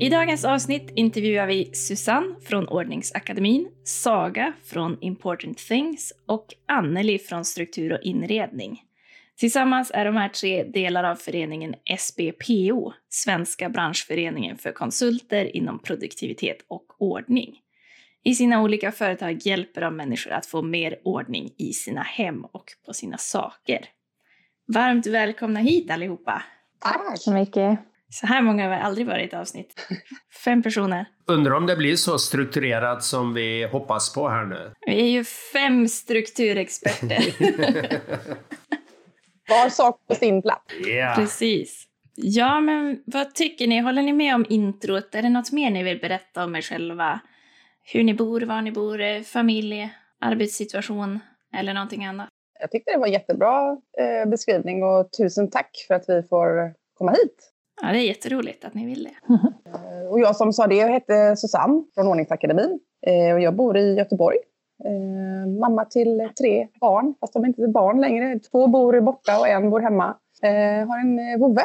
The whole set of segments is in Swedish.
I dagens avsnitt intervjuar vi Susanne från Ordningsakademin, Saga från Important Things och Anneli från Struktur och inredning. Tillsammans är de här tre delar av föreningen SBPO, Svenska branschföreningen för konsulter inom produktivitet och ordning. I sina olika företag hjälper de människor att få mer ordning i sina hem och på sina saker. Varmt välkomna hit allihopa! Tack så mycket! Så här många har vi aldrig varit i avsnitt. Fem personer. Undrar om det blir så strukturerat som vi hoppas på här nu. Vi är ju fem strukturexperter. Var sak på sin plats. Yeah. Precis. Ja, men vad tycker ni? Håller ni med om introt? Är det något mer ni vill berätta om er själva? Hur ni bor, var ni bor, familj, arbetssituation eller någonting annat? Jag tyckte det var en jättebra eh, beskrivning och tusen tack för att vi får komma hit. Ja, det är jätteroligt att ni vill det. Eh, och jag som sa det, jag heter Susanne från Ordningsakademin och jag bor i Göteborg. Eh, mamma till tre barn, fast de är inte barn längre. Två bor borta och en bor hemma. Eh, har en vovve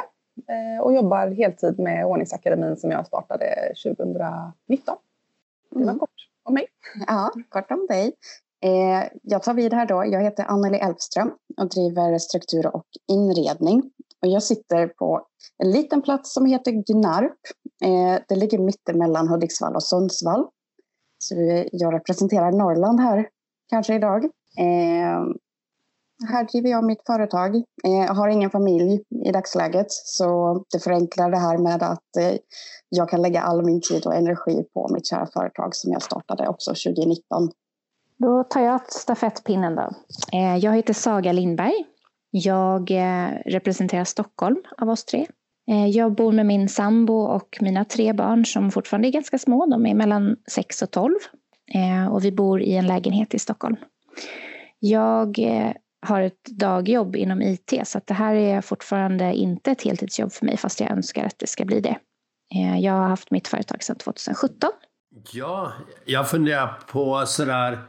och jobbar heltid med Ordningsakademin som jag startade 2019. Det var mm. kort om mig. Ja, kort om dig. Jag tar vid här då. Jag heter Anneli Elfström och driver struktur och inredning. Och jag sitter på en liten plats som heter Gnarp. Eh, det ligger mittemellan Hudiksvall och Sundsvall. Så jag representerar Norrland här kanske idag. Eh, här driver jag mitt företag. Eh, jag har ingen familj i dagsläget så det förenklar det här med att eh, jag kan lägga all min tid och energi på mitt kära företag som jag startade också 2019. Då tar jag stafettpinnen då. Eh, jag heter Saga Lindberg. Jag eh, representerar Stockholm av oss tre. Eh, jag bor med min sambo och mina tre barn som fortfarande är ganska små. De är mellan 6 och 12. Eh, och vi bor i en lägenhet i Stockholm. Jag har ett dagjobb inom IT så att det här är fortfarande inte ett heltidsjobb för mig fast jag önskar att det ska bli det. Jag har haft mitt företag sedan 2017. Ja, jag funderar på sådär,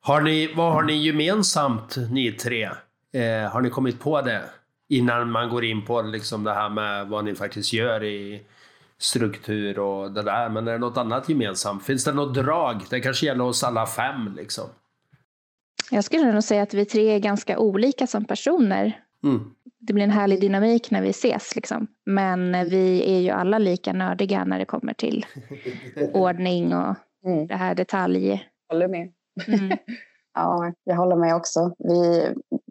har ni, vad har ni gemensamt ni tre? Eh, har ni kommit på det? innan man går in på liksom det här med vad ni faktiskt gör i struktur och det där. Men är det något annat gemensamt? Finns det något drag? Det kanske gäller oss alla fem liksom. Jag skulle nog säga att vi tre är ganska olika som personer. Mm. Det blir en härlig dynamik när vi ses liksom. Men vi är ju alla lika nördiga när det kommer till ordning och mm. det här detalj. Håller med. Mm. Ja, jag håller med också. Vi,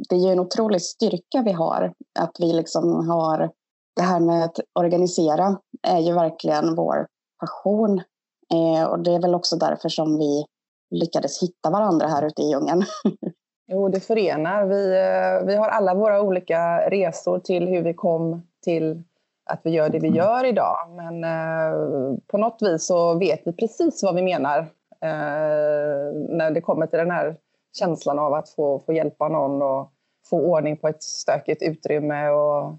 det är ju en otrolig styrka vi har. Att vi liksom har det här med att organisera är ju verkligen vår passion. Eh, och det är väl också därför som vi lyckades hitta varandra här ute i djungeln. Jo, det förenar. Vi, eh, vi har alla våra olika resor till hur vi kom till att vi gör det vi gör idag. Men eh, på något vis så vet vi precis vad vi menar eh, när det kommer till den här känslan av att få, få hjälpa någon och få ordning på ett stökigt utrymme. Och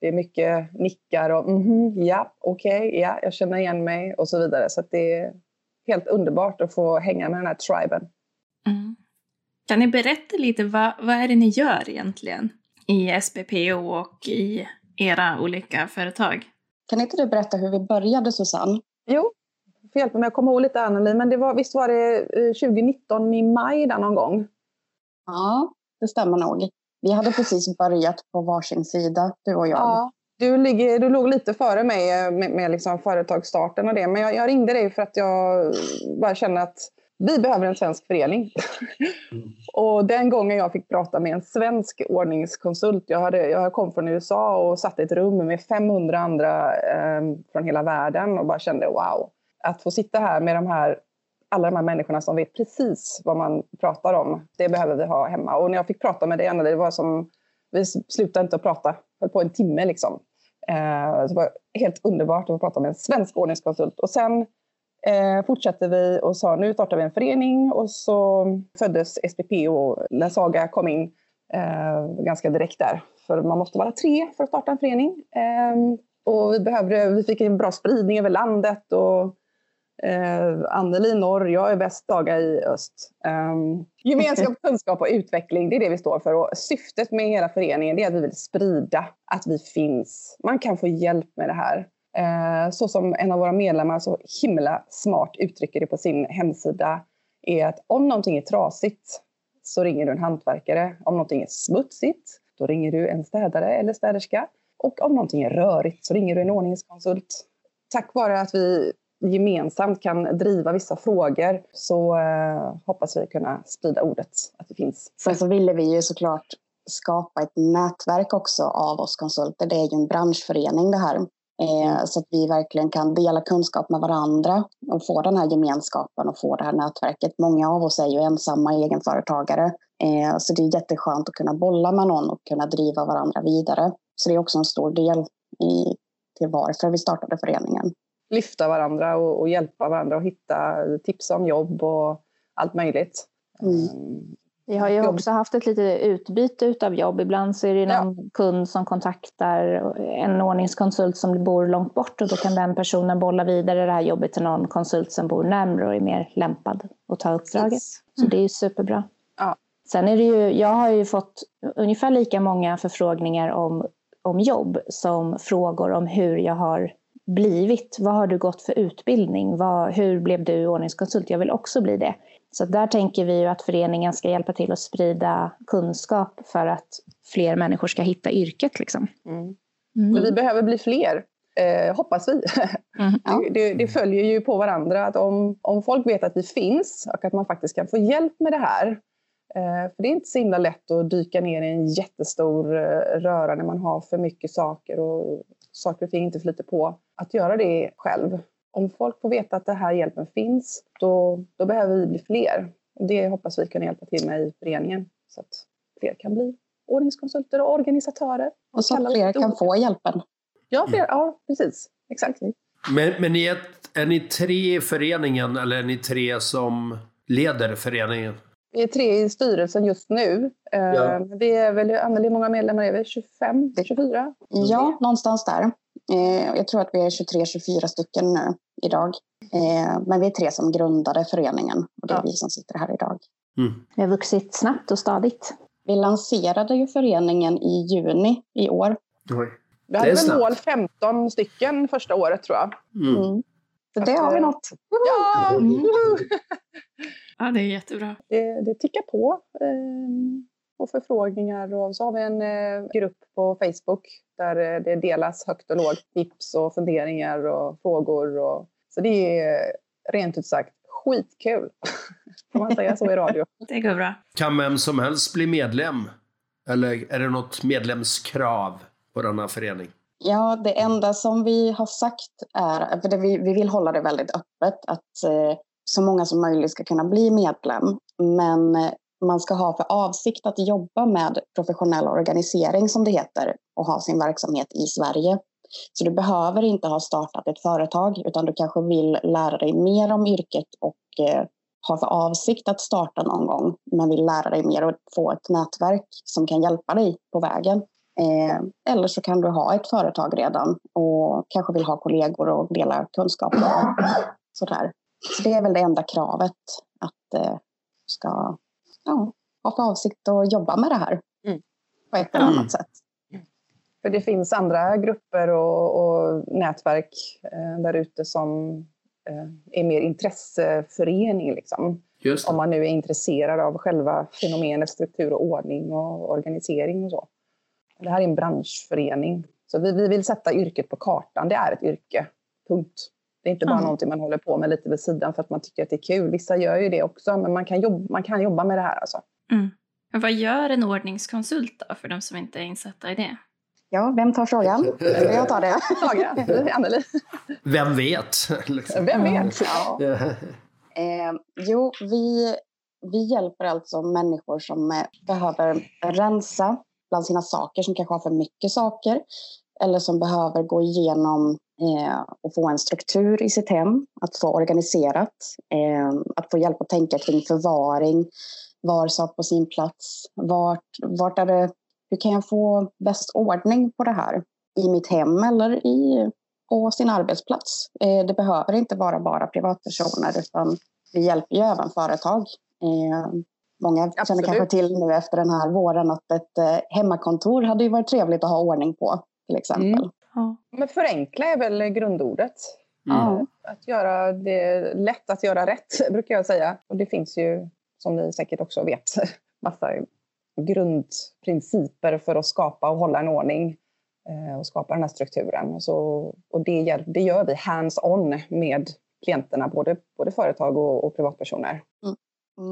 det är mycket nickar och mm -hmm, ja, okej, okay, ja, jag känner igen mig och så vidare. Så det är helt underbart att få hänga med den här triben. Mm. Kan ni berätta lite, vad, vad är det ni gör egentligen i SBPO och i era olika företag? Kan inte du berätta hur vi började, Susanne? Jo, får hjälpa mig att komma ihåg lite Anneli, men det var, visst var det 2019 eh, i maj där någon gång? Ja, det stämmer nog. Vi hade precis börjat på varsin sida, du och jag. Ja, du, ligger, du låg lite före mig eh, med, med liksom företagsstarten och det, men jag, jag, ringde dig för att jag bara kände att vi behöver en svensk förening. Mm. och den gången jag fick prata med en svensk ordningskonsult, jag, hade, jag kom från USA och satt i ett rum med 500 andra eh, från hela världen och bara kände wow, att få sitta här med de här, alla de här människorna som vet precis vad man pratar om, det behöver vi ha hemma. Och när jag fick prata med dig, Anna, det var som, vi slutade inte att prata, höll på en timme liksom. Eh, det var helt underbart att få prata med en svensk ordningskonsult. Och sen eh, fortsatte vi och sa nu startar vi en förening och så föddes SPP och när Saga kom in eh, ganska direkt där. För man måste vara tre för att starta en förening. Eh, och vi, behövde, vi fick en bra spridning över landet och Eh, Anneli norr, jag är bäst daga i öst. Um, gemenskap, kunskap och utveckling, det är det vi står för. Och syftet med hela föreningen är att vi vill sprida att vi finns. Man kan få hjälp med det här. Eh, så som en av våra medlemmar så himla smart uttrycker det på sin hemsida är att om någonting är trasigt så ringer du en hantverkare. Om någonting är smutsigt, då ringer du en städare eller städerska. Och om någonting är rörigt så ringer du en ordningskonsult. Tack vare att vi gemensamt kan driva vissa frågor så eh, hoppas vi kunna sprida ordet att det finns. Sen så ville vi ju såklart skapa ett nätverk också av oss konsulter. Det är ju en branschförening det här. Eh, så att vi verkligen kan dela kunskap med varandra och få den här gemenskapen och få det här nätverket. Många av oss är ju ensamma egenföretagare. Eh, så det är jätteskönt att kunna bolla med någon och kunna driva varandra vidare. Så det är också en stor del i, till varför vi startade föreningen lyfta varandra och, och, hjälpa varandra och hitta tips om jobb och allt möjligt. Mm. Ehm, vi har ju jobb. också haft ett litet utbyte av jobb. Ibland så är det någon ja. kund som kontaktar en ordningskonsult som bor långt bort och då kan den personen bolla vidare det här jobbet till någon konsult som bor närmare och är mer lämpad att ta uppdraget. Mm. Så det är ju superbra. Ja. Sen är det ju, jag har ju fått ungefär lika många förfrågningar om, om jobb som frågor om hur jag har blivit? Vad har du gått för utbildning? Vad, hur blev du ordningskonsult? Jag vill också bli det. Så där tänker vi ju att föreningen ska hjälpa till att sprida kunskap för att fler människor ska hitta yrket. Liksom. Mm. Mm. Vi behöver bli fler, eh, hoppas vi. Mm. Ja. Det, det, följer ju på varandra. att om, om folk vet att vi finns och att man faktiskt kan få hjälp med det här. Eh, för det är inte så himla lätt att dyka ner i en jättestor eh, röra när man har för mycket saker och saker och ting inte flyter på, att göra det själv. Om folk får veta att den här hjälpen finns, då, då behöver vi bli fler. Det hoppas vi kunna hjälpa till med i föreningen så att fler kan bli ordningskonsulter och organisatörer. Och så att fler kan få hjälpen. Ja, fler, ja precis. Exakt. Men, men ni är, är ni tre i föreningen eller är ni tre som leder föreningen? Vi är tre i styrelsen just nu. Ja. Vi är väl, Anneli, hur många medlemmar är vi? 25, 24? Ja, någonstans där. Eh, jag tror att vi är 23-24 stycken nu idag. Eh, men vi är tre som grundade föreningen och det är ja. vi som sitter här idag. Mm. Vi har vuxit snabbt och stadigt. Vi lanserade ju föreningen i juni i år. Oj. Vi hade väl mål 15 stycken första året tror jag. Mm. Mm. Så det har vi nått. Ja! Ja, det är jättebra. Det, det tickar på. Eh, och förfrågningar och så har vi en eh, grupp på Facebook där eh, det delas högt och lågt tips och funderingar och frågor. Och, så det är rent ut sagt skitkul. Får man säga så i radio? Det går bra. Kan vem som helst bli medlem? Eller är det något medlemskrav på denna förening? Ja, det enda som vi har sagt är, för det, vi, vi vill hålla det väldigt öppet, att eh, så många som möjligt ska kunna bli medlem. Men eh, man ska ha för avsikt att jobba med professionell organisering som det heter och ha sin verksamhet i Sverige. Så du behöver inte ha startat ett företag utan du kanske vill lära dig mer om yrket och eh, har för avsikt att starta någon gång men vill lära dig mer och få ett nätverk som kan hjälpa dig på vägen. Eh, eller så kan du ha ett företag redan och kanske vill ha kollegor och dela kunskap. Sådär. Så det är väl det enda kravet, att eh, ska ja, ha för avsikt att jobba med det här mm. på ett eller annat mm. sätt. För det finns andra grupper och, och nätverk eh, där ute som eh, är mer intresseförening. Liksom. Om man nu är intresserad av själva fenomenet struktur och ordning och organisering och så. Det här är en branschförening. Så vi, vi vill sätta yrket på kartan. Det är ett yrke. Punkt. Det är inte bara mm. någonting man håller på med lite vid sidan för att man tycker att det är kul. Vissa gör ju det också, men man kan jobba, man kan jobba med det här. Alltså. Mm. Men vad gör en ordningskonsult då, för de som inte är insatta i det? Ja, vem tar frågan? Jag tar det. Anneli. Vem vet? Vem vet? Ja. Eh, jo, vi, vi hjälper alltså människor som eh, behöver rensa bland sina saker, som kanske har för mycket saker eller som behöver gå igenom Eh, och få en struktur i sitt hem, att få organiserat, eh, att få hjälp att tänka kring förvaring, var sak på sin plats, vart, vart är det, hur kan jag få bäst ordning på det här i mitt hem eller i, på sin arbetsplats. Eh, det behöver inte vara bara privatpersoner utan vi hjälper ju även företag. Eh, många Absolut. känner kanske till nu efter den här våren att ett eh, hemmakontor hade ju varit trevligt att ha ordning på till exempel. Mm. Ja. Men förenkla är väl grundordet. Mm. Att göra det lätt att göra rätt, brukar jag säga. Och det finns ju, som ni säkert också vet, massa grundprinciper för att skapa och hålla en ordning eh, och skapa den här strukturen. Så, och det, det gör vi hands-on med klienterna, både, både företag och, och privatpersoner. Mm.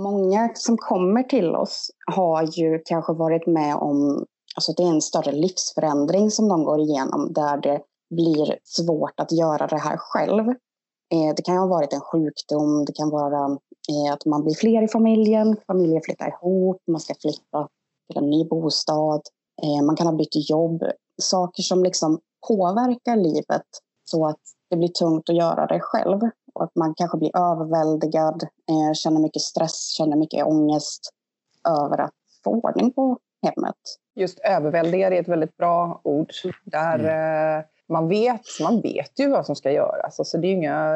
Många som kommer till oss har ju kanske varit med om Alltså det är en större livsförändring som de går igenom där det blir svårt att göra det här själv. Eh, det kan ha varit en sjukdom, det kan vara eh, att man blir fler i familjen, familjen flyttar ihop, man ska flytta till en ny bostad, eh, man kan ha bytt jobb. Saker som liksom påverkar livet så att det blir tungt att göra det själv. Och att man kanske blir överväldigad, eh, känner mycket stress, känner mycket ångest över att få ordning på hemmet just överväldigad är ett väldigt bra ord. Där mm. eh, man, vet, man vet ju vad som ska göras. Alltså det, är inga,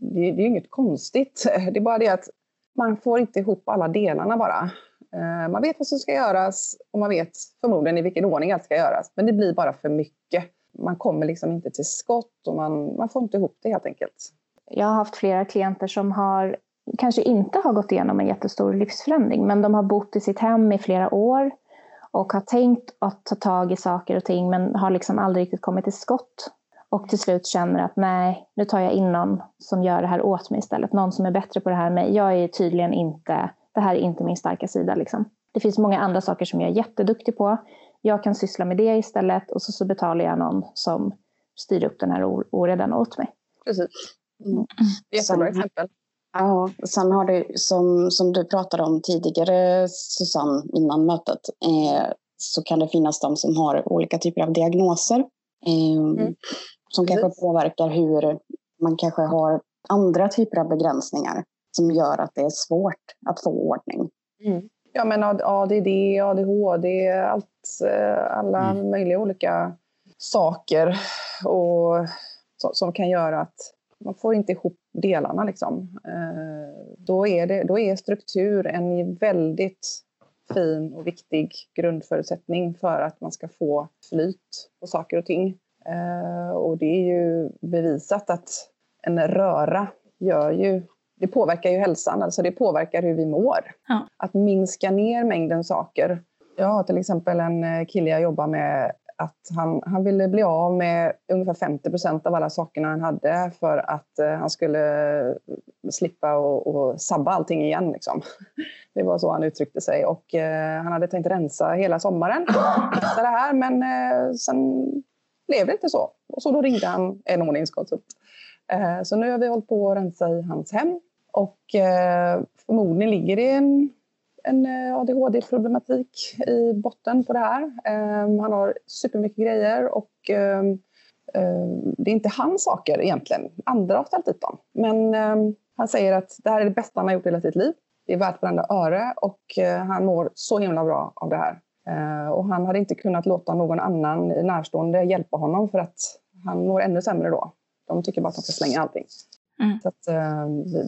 det, det är inget konstigt. Det är bara det att man får inte ihop alla delarna bara. Eh, man vet vad som ska göras och man vet förmodligen i vilken ordning allt ska göras. Men det blir bara för mycket. Man kommer liksom inte till skott och man, man får inte ihop det helt enkelt. Jag har haft flera klienter som har kanske inte har gått igenom en jättestor livsförändring men de har bott i sitt hem i flera år och har tänkt att ta tag i saker och ting men har liksom aldrig riktigt kommit till skott. Och till slut känner att nej, nu tar jag in någon som gör det här åt mig istället. Någon som är bättre på det här än mig. Jag är tydligen inte, det här är inte min starka sida liksom. Det finns många andra saker som jag är jätteduktig på. Jag kan syssla med det istället och så, så betalar jag någon som styr upp den här oredan åt mig. Precis. Mm. Jättebra exempel. Ja, sen har du som, som du pratade om tidigare Susanne innan mötet eh, så kan det finnas de som har olika typer av diagnoser eh, mm. som kanske Precis. påverkar hur man kanske har andra typer av begränsningar som gör att det är svårt att få ordning. Mm. Ja, men ADD, ADHD, allt, eh, alla mm. möjliga olika saker och, som kan göra att man får inte ihop delarna. Liksom. Eh, då, är det, då är struktur en väldigt fin och viktig grundförutsättning för att man ska få flyt på saker och ting. Eh, och det är ju bevisat att en röra gör ju det påverkar ju hälsan, alltså det påverkar hur vi mår. Ja. Att minska ner mängden saker. Jag har till exempel en kille jag jobbar med att han, han ville bli av med ungefär 50 procent av alla sakerna han hade för att eh, han skulle slippa och, och sabba allting igen. Liksom. Det var så han uttryckte sig. Och, eh, han hade tänkt rensa hela sommaren. det här, men eh, sen blev det inte så. Och så då ringde han en ordningskonsult. Eh, så nu har vi hållit på att rensa i hans hem. Och eh, förmodligen ligger det en en eh, ADHD-problematik i botten på det här. Ehm, han har supermycket grejer och ehm, ehm, det är inte hans saker egentligen. Andra har ställt dit dem. Men han säger att det här är det bästa han har gjort i hela sitt liv. Det är värt varenda öre och eh, han mår så himla bra av det här. Och han hade inte kunnat låta någon annan närstående hjälpa honom för att han mår ännu sämre då. De tycker bara att de ska slänga allting. Mm. Så att,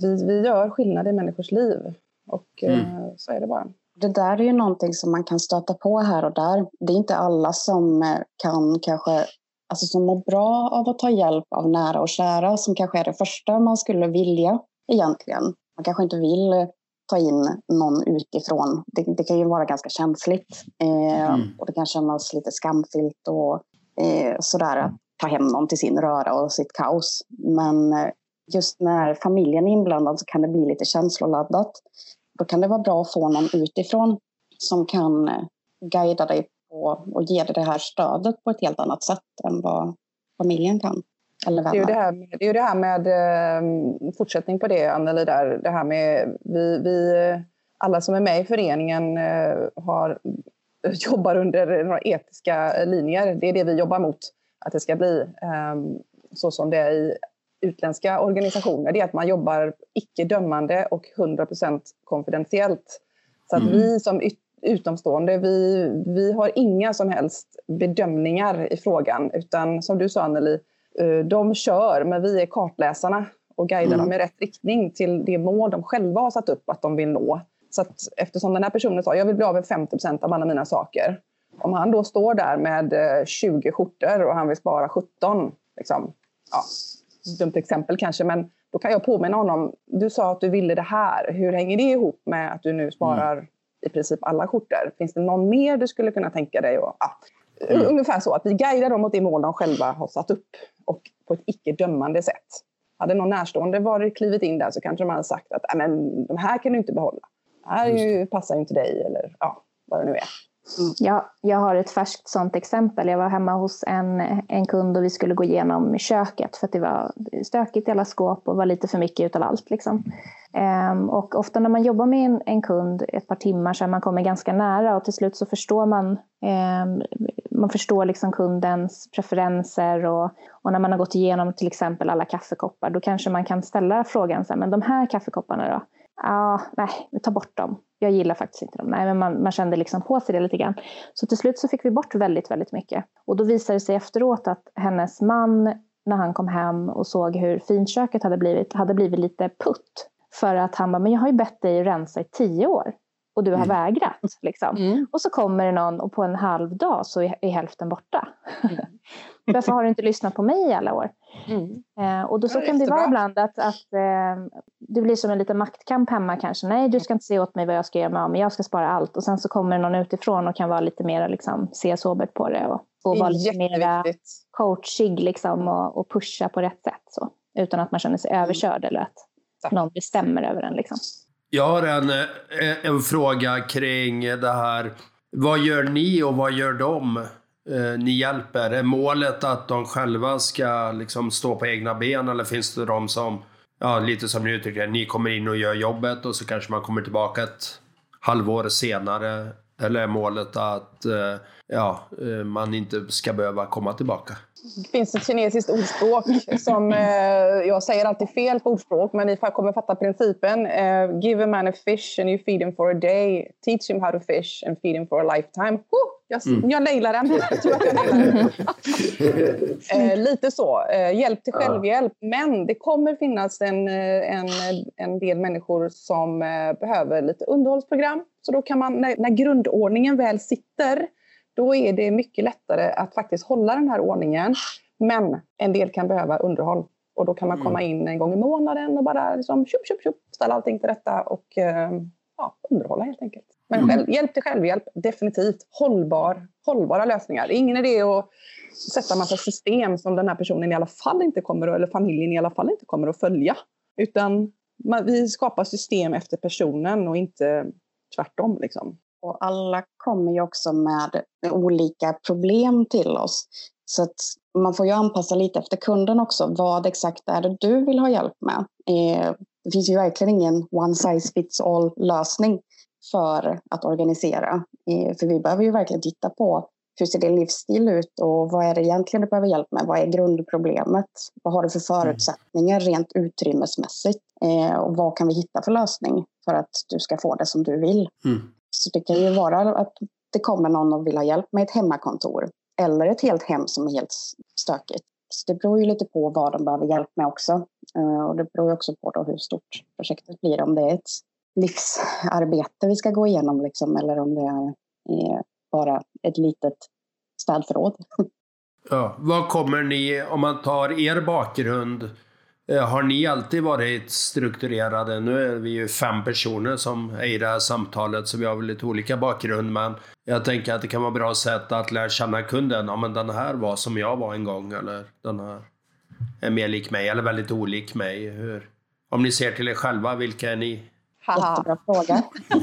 vi, vi gör skillnad i människors liv. Och mm. Eh, så är det bara. Det där är ju någonting som man kan stöta på här och där. Det är inte alla som eh, kan kanske, alltså som mår bra av att ta hjälp av nära och kära, som kanske är det första man skulle vilja egentligen. Man kanske inte vill ta in någon utifrån. Det, det kan ju vara ganska känsligt eh, mm. och det kan kännas lite skamfyllt och eh, sådär att ta hem någon till sin röra och sitt kaos. Men eh, just när familjen är inblandad så kan det bli lite känsloladdat då kan det vara bra att få någon utifrån som kan eh, guida dig på och ge dig det här stödet på ett helt annat sätt än vad familjen kan. Eller det, är ju det, här, det är det här med, eh, fortsättning på det Anneli, där, det här med vi, vi, alla som är med i föreningen eh, har, jobbar under några etiska linjer. Det är det vi jobbar mot att det ska bli. så som det är i utländska organisationer, det är att man jobbar icke-dömande och 100% konfidentiellt. Så att mm. vi som utomstående, vi, vi har inga som helst bedömningar i frågan. Utan som du sa Anneli, eh, de kör, men vi är kartläsarna och guidar mm. dem i rätt riktning till det mål de själva har satt upp att de vill nå. Så att eftersom den här personen sa jag vill bli av med 50% av alla mina saker. Om han då står där med 20 eh, skjortor och han vill spara 17, liksom, ja, dumt exempel kanske, men då kan jag påminna honom. Du sa att du ville det här. Hur hänger det ihop med att du nu sparar mm. i princip alla skjortor? Finns det någon mer du skulle kunna tänka dig? Och, ja. mm. Ungefär så, att vi guidar dem mot det mål de själva har satt upp och på ett icke-dömande sätt. Hade någon närstående varit klivit in där så kanske de hade sagt att men, de här kan du inte behålla. Det här ju, passar inte dig eller ja, vad det nu är. Mm. Jag, jag har ett färskt sånt exempel. Jag var hemma hos en, en kund och vi skulle gå igenom köket för att det var stökigt i alla skåp och var lite för mycket utav allt. Liksom. Um, och ofta när man jobbar med en, en, kund ett par timmar så är man kommer ganska nära och till slut så förstår man um, man förstår liksom kundens preferenser och, och, när man har gått igenom till exempel alla kaffekoppar då kanske man kan ställa frågan så här, men de här kaffekopparna då? ah, nej, vi tar bort dem. Jag gillar faktiskt inte dem. Nej, men man, man kände liksom på sig det lite grann. Så till slut så fick vi bort väldigt, väldigt mycket. Och då visade det sig efteråt att hennes man, när han kom hem och såg hur fint köket hade blivit, hade blivit lite putt. För att han bara, men jag har ju bett dig rensa i tio år och du har mm. vägrat. Liksom. Mm. Och så kommer det någon och på en halv dag så är, är hälften borta. Mm. Varför har du inte lyssnat på mig i alla år? Mm. Eh, och då så kan det vara ibland att, att eh, det blir som en liten maktkamp hemma kanske. Nej, du ska inte se åt mig vad jag ska göra med, men jag ska spara allt. Och sen så kommer någon utifrån och kan vara lite mer liksom, se sobert på det och, och vara lite mer coachig liksom, och, och, pusha på rätt sätt. Så, utan att man känner sig mm. överkörd eller att Tack. någon bestämmer över en. Liksom. Jag har en, eh, en fråga kring det här. Vad gör ni och vad gör de? Eh, ni hjälper? Är målet att de själva ska liksom stå på egna ben eller finns det de som, ja, lite som ni uttrycker ni kommer in och gör jobbet och så kanske man kommer tillbaka ett halvår senare? Eller är målet att eh, ja, man inte ska behöva komma tillbaka? Det finns ett kinesiskt ordspråk som, eh, jag säger alltid fel på ordspråk, men ni kommer fatta principen. Eh, give a man a fish and you feed him for a day. Teach him how to fish and feed him for a lifetime. Oh, jag, mm. jag nailar den. Jag tror att jag nailar den. eh, lite så. Eh, hjälp till självhjälp. Men det kommer finnas en, eh, en, en del människor som eh, behöver lite underhållsprogram. Så då kan man, när, när grundordningen väl sitter, då är det mycket lättare att faktiskt hålla den här ordningen. Men en del kan behöva underhåll och då kan man komma mm. in en gång i månaden och bara liksom, tjup, tjup, tjup, ställa allting till rätta och eh, ja, underhålla helt enkelt. Men mm. själv, hjälp till självhjälp, definitivt. Hållbar, hållbara lösningar. Ingen idé att sätta massa system som den här personen i alla fall inte kommer att, eller familjen i alla fall inte kommer att följa. Utan man, vi skapar system efter personen och inte tvärtom. Liksom. Och alla kommer ju också med olika problem till oss. Så att man får ju anpassa lite efter kunden också. Vad exakt är det du vill ha hjälp med? Eh, det finns ju verkligen ingen one size fits all lösning för att organisera. Eh, för vi behöver ju verkligen titta på hur ser din livsstil ut och vad är det egentligen du behöver hjälp med? Vad är grundproblemet? Vad har du för mm. förutsättningar rent utrymmesmässigt? Eh, och vad kan vi hitta för lösning för att du ska få det som du vill? Mm. Så det kan ju vara att det kommer någon och vill ha hjälp med ett hemmakontor eller ett helt hem som är helt stökigt. Så det beror ju lite på vad de behöver hjälp med också. Eh, och det beror ju också på hur stort projektet blir. Om det är ett livsarbete vi ska gå igenom liksom, eller om det är bara ett litet städförråd. Ja, vad kommer ni, om man tar er bakgrund, har ni alltid varit strukturerade? Nu är vi ju fem personer som är i det här samtalet, så vi har väl lite olika bakgrund, men jag tänker att det kan vara bra sätt att lära känna kunden. Ja, men den här var som jag var en gång, eller den här är mer lik mig, eller väldigt olik mig. Hur? Om ni ser till er själva, vilka är ni? Jättebra fråga.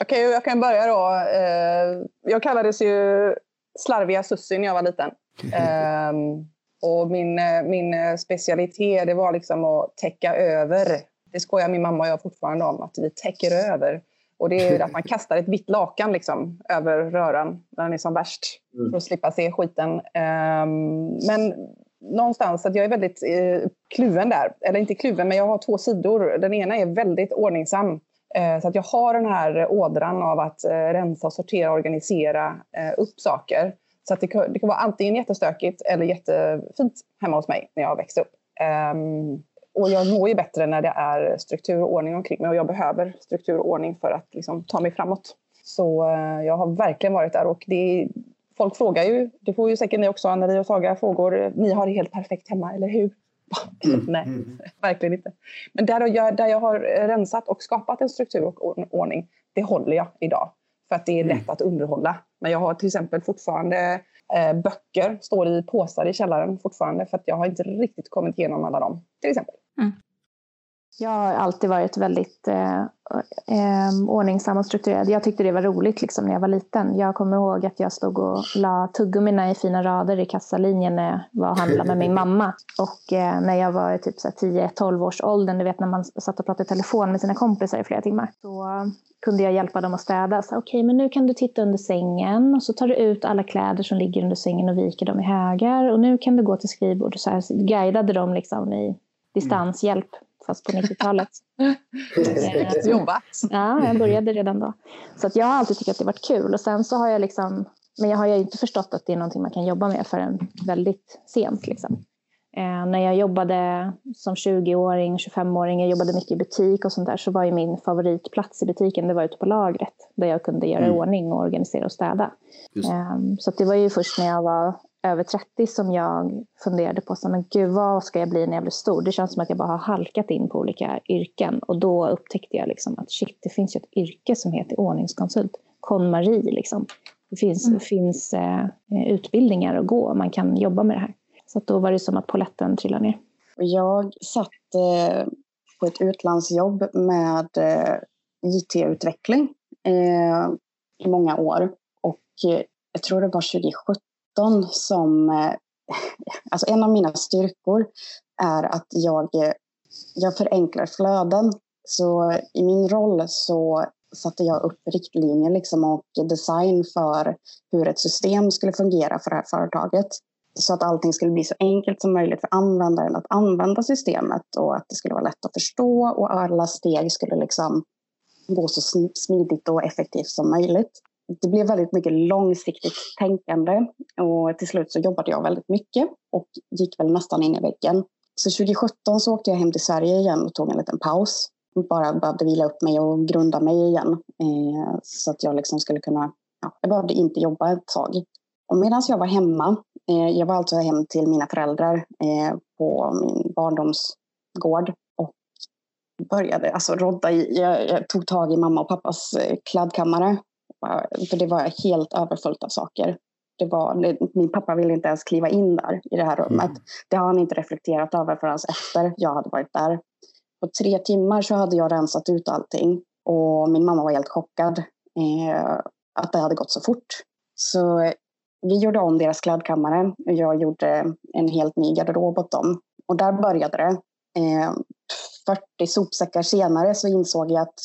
okay, jag kan börja då. Eh, jag kallades ju slarviga Sussi när jag var liten. Och min, eh, min eh, specialitet det var liksom att täcka över. Det skojar min mamma och jag fortfarande om, att vi täcker över. Och det är att man kastar ett vitt lakan liksom, över röran när den är som värst, mm. för att slippa se skiten. Um, men någonstans att jag är väldigt eh, kluven där. Eller inte kluven, men jag har två sidor. Den ena är väldigt ordningsam. Eh, så att jag har den här ådran av att eh, rensa, sortera, organisera eh, upp saker. Så det, det kan vara antingen jättestökigt eller jättefint hemma hos mig när jag växte upp. Um, och jag mår ju bättre när det är struktur och ordning omkring mig och jag behöver struktur och ordning för att liksom, ta mig framåt. Så uh, jag har verkligen varit där och det, folk frågar ju, det får ju säkert ni också, Anneli och Saga, frågor. Ni har det helt perfekt hemma, eller hur? Mm. Nej, mm. verkligen inte. Men där jag, där jag har rensat och skapat en struktur och ordning, det håller jag idag. För att det är lätt mm. att underhålla. Men jag har till exempel fortfarande eh, böcker, står i påsar i källaren fortfarande. För att jag har inte riktigt kommit igenom alla dem, till exempel. Mm. Jag har alltid varit väldigt eh, eh, ordningsam och strukturerad. Jag tyckte det var roligt liksom, när jag var liten. Jag kommer ihåg att jag stod och la tuggummina i fina rader i kassalinjen när jag var och handlade med min mamma. Och eh, när jag var typ 10-12 års åldern, du vet när man satt och pratade i telefon med sina kompisar i flera timmar. Så kunde jag hjälpa dem att städa. Okej, okay, men nu kan du titta under sängen och så tar du ut alla kläder som ligger under sängen och viker dem i högar. Och nu kan du gå till skrivbordet. Så här guidade dem liksom i distanshjälp fast på 90-talet. Jobbat! Ja, jag började redan då. Så att jag har alltid tyckt att det varit kul. Och sen så har jag liksom, men jag har ju inte förstått att det är någonting man kan jobba med förrän väldigt sent. Liksom. Eh, när jag jobbade som 20-åring, 25-åring, jag jobbade mycket i butik och sånt där, så var ju min favoritplats i butiken, det var ute på lagret, där jag kunde göra mm. ordning och organisera och städa. Eh, så det var ju först när jag var över 30 som jag funderade på, så, men gud vad ska jag bli när jag blir stor? Det känns som att jag bara har halkat in på olika yrken. Och då upptäckte jag liksom att shit, det finns ju ett yrke som heter ordningskonsult. KonMari liksom. Det finns, mm. finns eh, utbildningar att gå, man kan jobba med det här. Så då var det som att poletten trillade ner. Jag satt eh, på ett utlandsjobb med eh, IT-utveckling eh, i många år. Och eh, jag tror det var 2017 som... Eh, alltså en av mina styrkor är att jag, jag förenklar flöden. Så i min roll så satte jag upp riktlinjer liksom och design för hur ett system skulle fungera för det här företaget. Så att allting skulle bli så enkelt som möjligt för användaren att använda systemet och att det skulle vara lätt att förstå och alla steg skulle liksom gå så smidigt och effektivt som möjligt det blev väldigt mycket långsiktigt tänkande och till slut så jobbade jag väldigt mycket och gick väl nästan in i väggen. Så 2017 så åkte jag hem till Sverige igen och tog en liten paus. Bara behövde vila upp mig och grunda mig igen eh, så att jag liksom skulle kunna, ja, jag behövde inte jobba ett tag. Och medan jag var hemma, eh, jag var alltså hem till mina föräldrar eh, på min barndomsgård och började alltså rodda i, jag, jag tog tag i mamma och pappas eh, kladdkammare för det var helt överfullt av saker. Det var, min pappa ville inte ens kliva in där i det här rummet. Mm. Det har han inte reflekterat över förrän efter jag hade varit där. På tre timmar så hade jag rensat ut allting och min mamma var helt chockad eh, att det hade gått så fort. Så vi gjorde om deras klädkammare. Jag gjorde en helt ny garderob åt dem. Och där började det. Eh, 40 sopsäckar senare så insåg jag att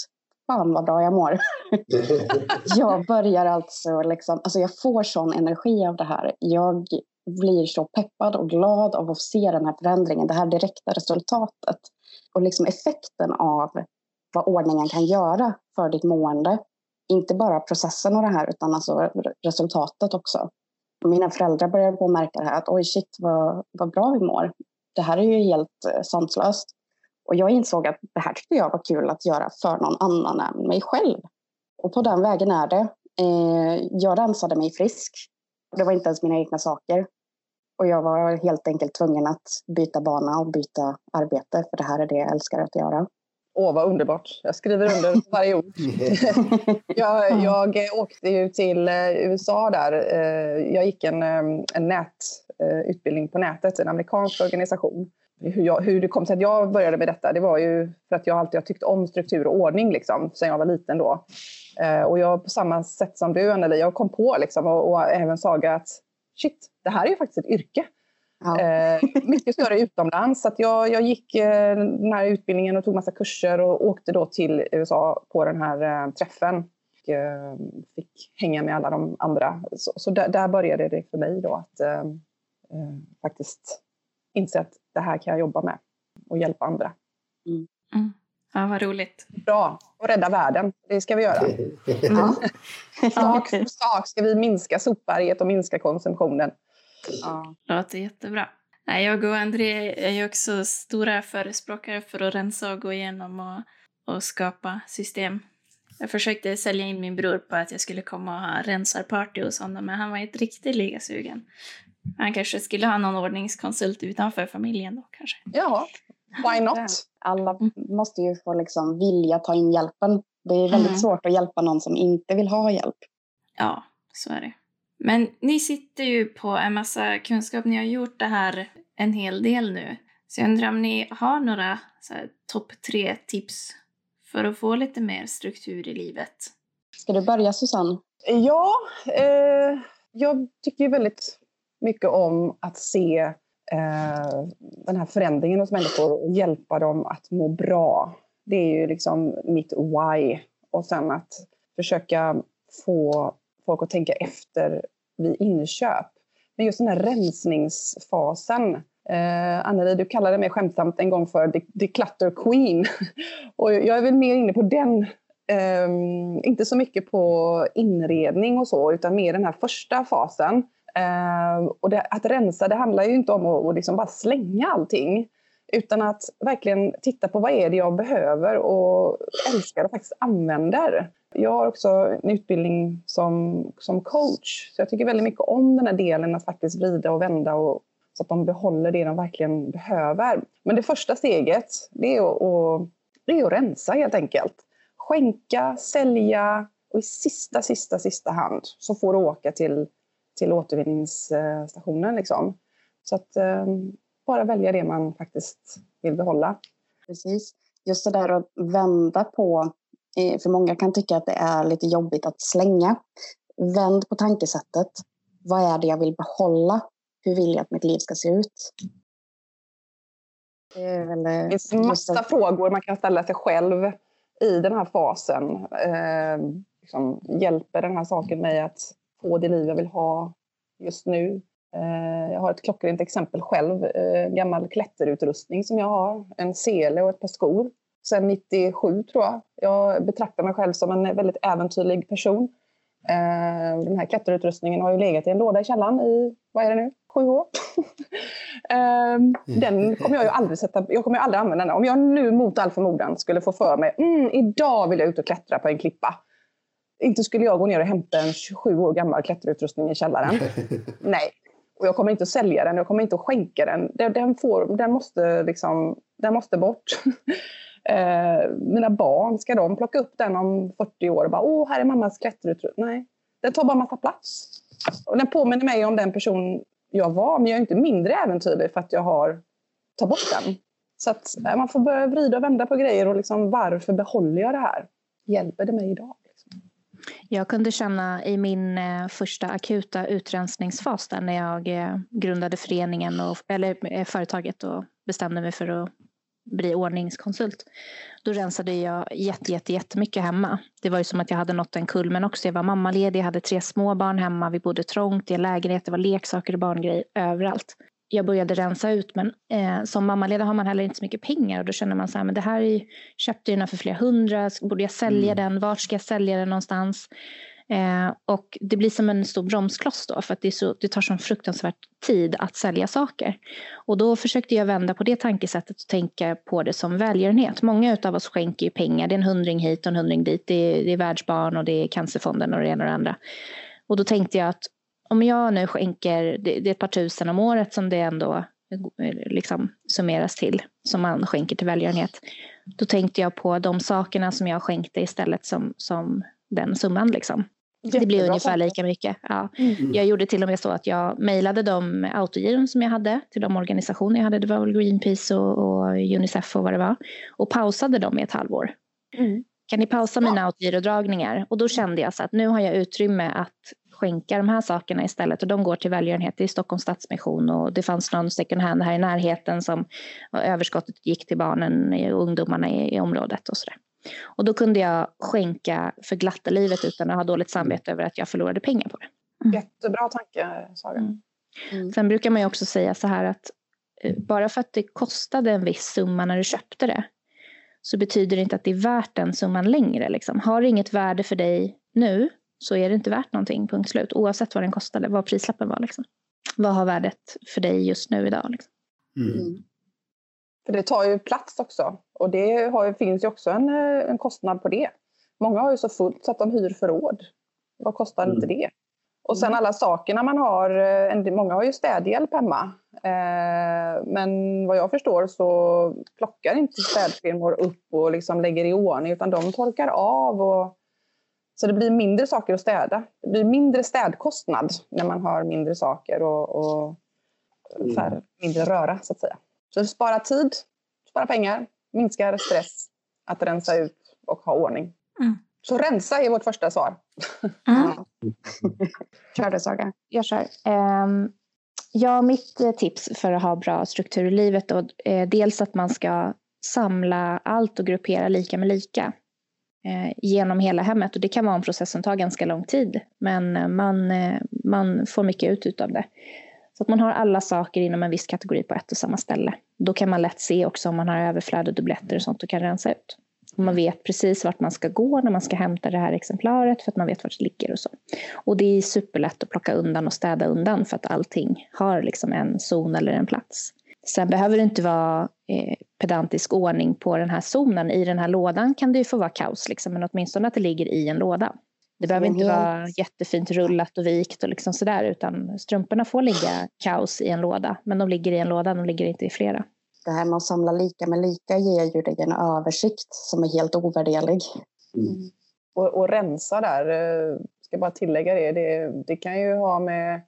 fan vad bra jag mår. jag börjar alltså liksom, alltså jag får sån energi av det här. Jag blir så peppad och glad av att se den här förändringen, det här direkta resultatet. Och liksom effekten av vad ordningen kan göra för ditt mående. Inte bara processen och det här, utan alltså resultatet också. Mina föräldrar på att märka det här, att oj shit vad, vad bra vi mår. Det här är ju helt eh, sanslöst. Och jag insåg att det här tyckte jag var kul att göra för någon annan än mig själv. Och på den vägen är det. Eh, jag rensade mig frisk. Det var inte ens mina egna saker. Och jag var helt enkelt tvungen att byta bana och byta arbete, för det här är det jag älskar att göra. Åh, vad underbart. Jag skriver under varje ord. jag, jag åkte ju till eh, USA där. Eh, jag gick en, en nätutbildning på nätet, en amerikansk organisation hur, jag, hur det kom sig att jag började med detta, det var ju för att jag alltid har tyckt om struktur och ordning liksom, sen jag var liten. Då. Eh, och jag på samma sätt som du, Anneli, jag kom på liksom, och, och även Saga att shit, det här är ju faktiskt ett yrke. Ja. Eh, mycket större utomlands. Så jag, jag gick eh, den här utbildningen och tog massa kurser och åkte då till USA på den här eh, träffen. Och, eh, fick hänga med alla de andra. Så, så där, där, började det för mig då att eh, faktiskt inse att det här kan jag jobba med och hjälpa andra. Mm. Ja, vad roligt. Bra. Och rädda världen. Det ska vi göra. Ja. Sak för sak ska vi minska sopberget och minska konsumtionen. Ja. Låter jättebra. Nej, jag och André är ju också stora förespråkare för att rensa och gå igenom och, och skapa system. Jag försökte sälja in min bror på att jag skulle komma och ha rensarparty hos honom, men han var inte riktigt lika sugen. Han kanske skulle ha någon ordningskonsult utanför familjen då kanske. Ja, why not? Alla måste ju få liksom vilja ta in hjälpen. Det är väldigt Mm. svårt att hjälpa någon som inte vill ha hjälp. Ja, så är det. Men ni sitter ju på en massa kunskap. Ni har gjort det här en hel del nu. Så jag undrar om ni har några topp tre tips för att få lite mer struktur i livet? Ska du börja Susanne? Ja, eh, jag tycker ju väldigt mycket om att se eh, den här förändringen hos människor och hjälpa dem att må bra. Det är ju liksom mitt why. Och sen att försöka få folk att tänka efter vid inköp. Men just den här rensningsfasen. Eh, Anneli, du kallade mig skämtsamt en gång för the, the clutter queen. och jag är väl mer inne på den Ehm, inte så mycket på inredning och så, utan mer den här första fasen. Ehm, och det, att rensa, det handlar ju inte om att, att liksom bara slänga allting. Utan att verkligen titta på vad är det jag behöver och älskar och faktiskt använder. Jag har också en utbildning som, som coach. Så jag tycker väldigt mycket om den här delen att faktiskt vrida och vända och, så att de behåller det de verkligen behöver. Men det första steget, det är att, att, det är att rensa helt enkelt skänka, sälja och i sista, sista, sista hand så får du åka till, till återvinningsstationen. Liksom. Så att eh, bara välja det man faktiskt vill behålla. Precis. Just det där att vända på, eh, för många kan tycka att det är lite jobbigt att slänga. Vänd på tankesättet. Vad är det jag vill behålla? Hur vill jag att mitt liv ska se ut? Det väl, eh, Det finns massa det. frågor man kan ställa sig själv i den här fasen. Eh, liksom, hjälper den här saken mig att få det liv jag vill ha just nu? Eh, jag har ett klockrent exempel själv. Eh, gammal klätterutrustning som jag har. En sele och ett par skor. Sen 97 tror jag. Jag betraktar mig själv som en väldigt äventyrlig person. Eh, den här klätterutrustningen har ju legat i en låda i källaren i, vad är det nu, sju år. Ehm, den kommer jag ju aldrig sätta, jag kommer ju aldrig använda den. Om jag nu mot all förmodan skulle få för mig, mm, idag vill jag ut och klättra på en klippa. Inte skulle jag gå ner och hämta en 27 år gammal klätterutrustning i källaren. Nej. Och jag kommer inte att sälja den, jag kommer inte att skänka den. Den, får, den, måste, liksom, den måste bort. Eh, mina barn, ska de plocka upp den om 40 år och bara åh, här är mammas klätterutrustning? Nej, den tar bara massa plats. Och den påminner mig om den person jag var, men jag är inte mindre äventyrlig för att jag har tagit bort den. Så att eh, man får börja vrida och vända på grejer och liksom varför behåller jag det här? Hjälper det mig idag? Jag kunde känna i min eh, första akuta utrensningsfas där när jag eh, grundade föreningen och, eller eh, företaget och bestämde mig för att bli ordningskonsult. Då rensade jag jätte, jätte, jättemycket hemma. Det var ju som att jag hade nått en kulmen också. Jag var mammaledig, jag hade tre små barn hemma, vi bodde trångt i en lägenhet, det var leksaker och barngrejer överallt. Jag började rensa ut men eh, som mammaledig har man heller inte så mycket pengar och då känner man så här, men det här är ju, köpte jag den för flera hundra, borde jag sälja Mm. den, vart ska jag sälja den någonstans? Eh, och det blir som en stor bromskloss då för att det, så, det tar sån fruktansvärt tid att sälja saker. Och då försökte jag vända på det tankesättet och tänka på det som välgörenhet. Många av oss skänker ju pengar, det är en hundring hit och en hundring dit, det är, det är Världsbarn och det är Cancerfonden och det ena och det andra. Och då tänkte jag att om jag nu skänker, det, det är ett par tusen om året som det ändå liksom summeras till, som man skänker till välgörenhet. Då tänkte jag på de sakerna som jag skänkte istället som, som den summan. Liksom. Det blir ungefär lika mycket. Ja. Mm. Jag gjorde till och med så att jag mejlade de autogiron som jag hade till de organisationer jag hade. Det var väl Greenpeace och, och Unicef och vad det var. Och pausade dem i ett halvår. Mm. Kan ni pausa mina autogirodragningar? Och då kände jag så att nu har jag utrymme att skänka de här sakerna istället. Och de går till välgörenhet i Stockholms Stadsmission. Och det fanns någon second hand här i närheten som överskottet gick till barnen och ungdomarna i, i området och sådär. Och då kunde jag skänka för glatta livet utan att ha dåligt samvete över att jag förlorade pengar på det. Jättebra tanke, Saga. Mm. Mm. Sen brukar man ju också säga så här att eh, bara för att det kostade en viss summa när du köpte det så betyder det inte att det är värt den summan längre. Liksom. Har det inget värde för dig nu så är det inte värt någonting, punkt slut. Oavsett vad den kostade, vad prislappen var. Liksom. Vad har värdet för dig just nu idag? Liksom. Mm. mm. För det tar ju plats också. Och det har, finns ju också en, eh, en kostnad på det. Många har ju så fullt så att de hyr förråd. Vad kostar mm. inte det? Och sen mm. alla sakerna man har. Eh, många har ju städhjälp hemma. Eh, men vad jag förstår så plockar inte städfirmor upp och liksom lägger i ordning utan de torkar av. Och, så det blir mindre saker att städa. Det blir mindre städkostnad när man har mindre saker och, och mm. färre, mindre röra så att säga. Så det sparar tid, sparar pengar, minskar stress att rensa ut och ha ordning. Mm. Så rensa är vårt första svar. Mm. kör du Saga. Jag kör. Um, ja, mitt eh, tips för att ha bra struktur i livet då, är eh, dels att man ska samla allt och gruppera lika med lika eh, genom hela hemmet. Och det kan vara en process som tar ganska lång tid, men eh, man, eh, man får mycket ut av det. Så att man har alla saker inom en viss kategori på ett och samma ställe. Då kan man lätt se också om man har överflöd och dubbletter och sånt och kan rensa ut. Man vet precis vart man ska gå när man ska hämta det här exemplaret för att man vet vart det ligger och så. Och det är superlätt att plocka undan och städa undan för att allting har liksom en zon eller en plats. Sen behöver det inte vara eh, pedantisk ordning på den här zonen. I den här lådan kan det ju få vara kaos, liksom, men åtminstone att det ligger i en låda. Det behöver inte vara jättefint rullat och vikt och liksom sådär, utan strumporna får ligga kaos i en låda, men de ligger i en låda, de ligger inte i flera det här med att samla lika med lika ger ju dig en översikt som är helt ovärderlig. Mm. Och, och, rensa där, eh, ska bara tillägga det, det, det kan ju ha med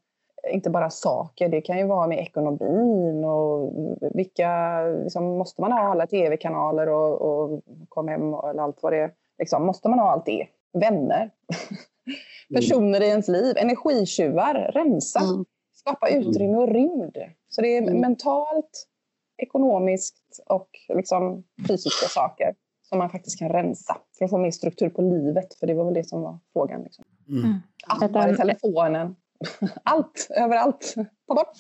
inte bara saker, det kan ju vara med ekonomin och vilka, liksom, måste man ha alla tv-kanaler och, och kom hem eller allt vad det är. Liksom, måste man ha allt det? Vänner, personer i ens liv, energitjuvar, rensa, mm. skapa utrymme och rymd. Så det är mm. mentalt, ekonomiskt och liksom fysiska saker som man faktiskt kan rensa för att få mer struktur på livet. För det var väl det som var frågan. Liksom. Mm. Appar i telefonen. Allt, överallt. Ta bort.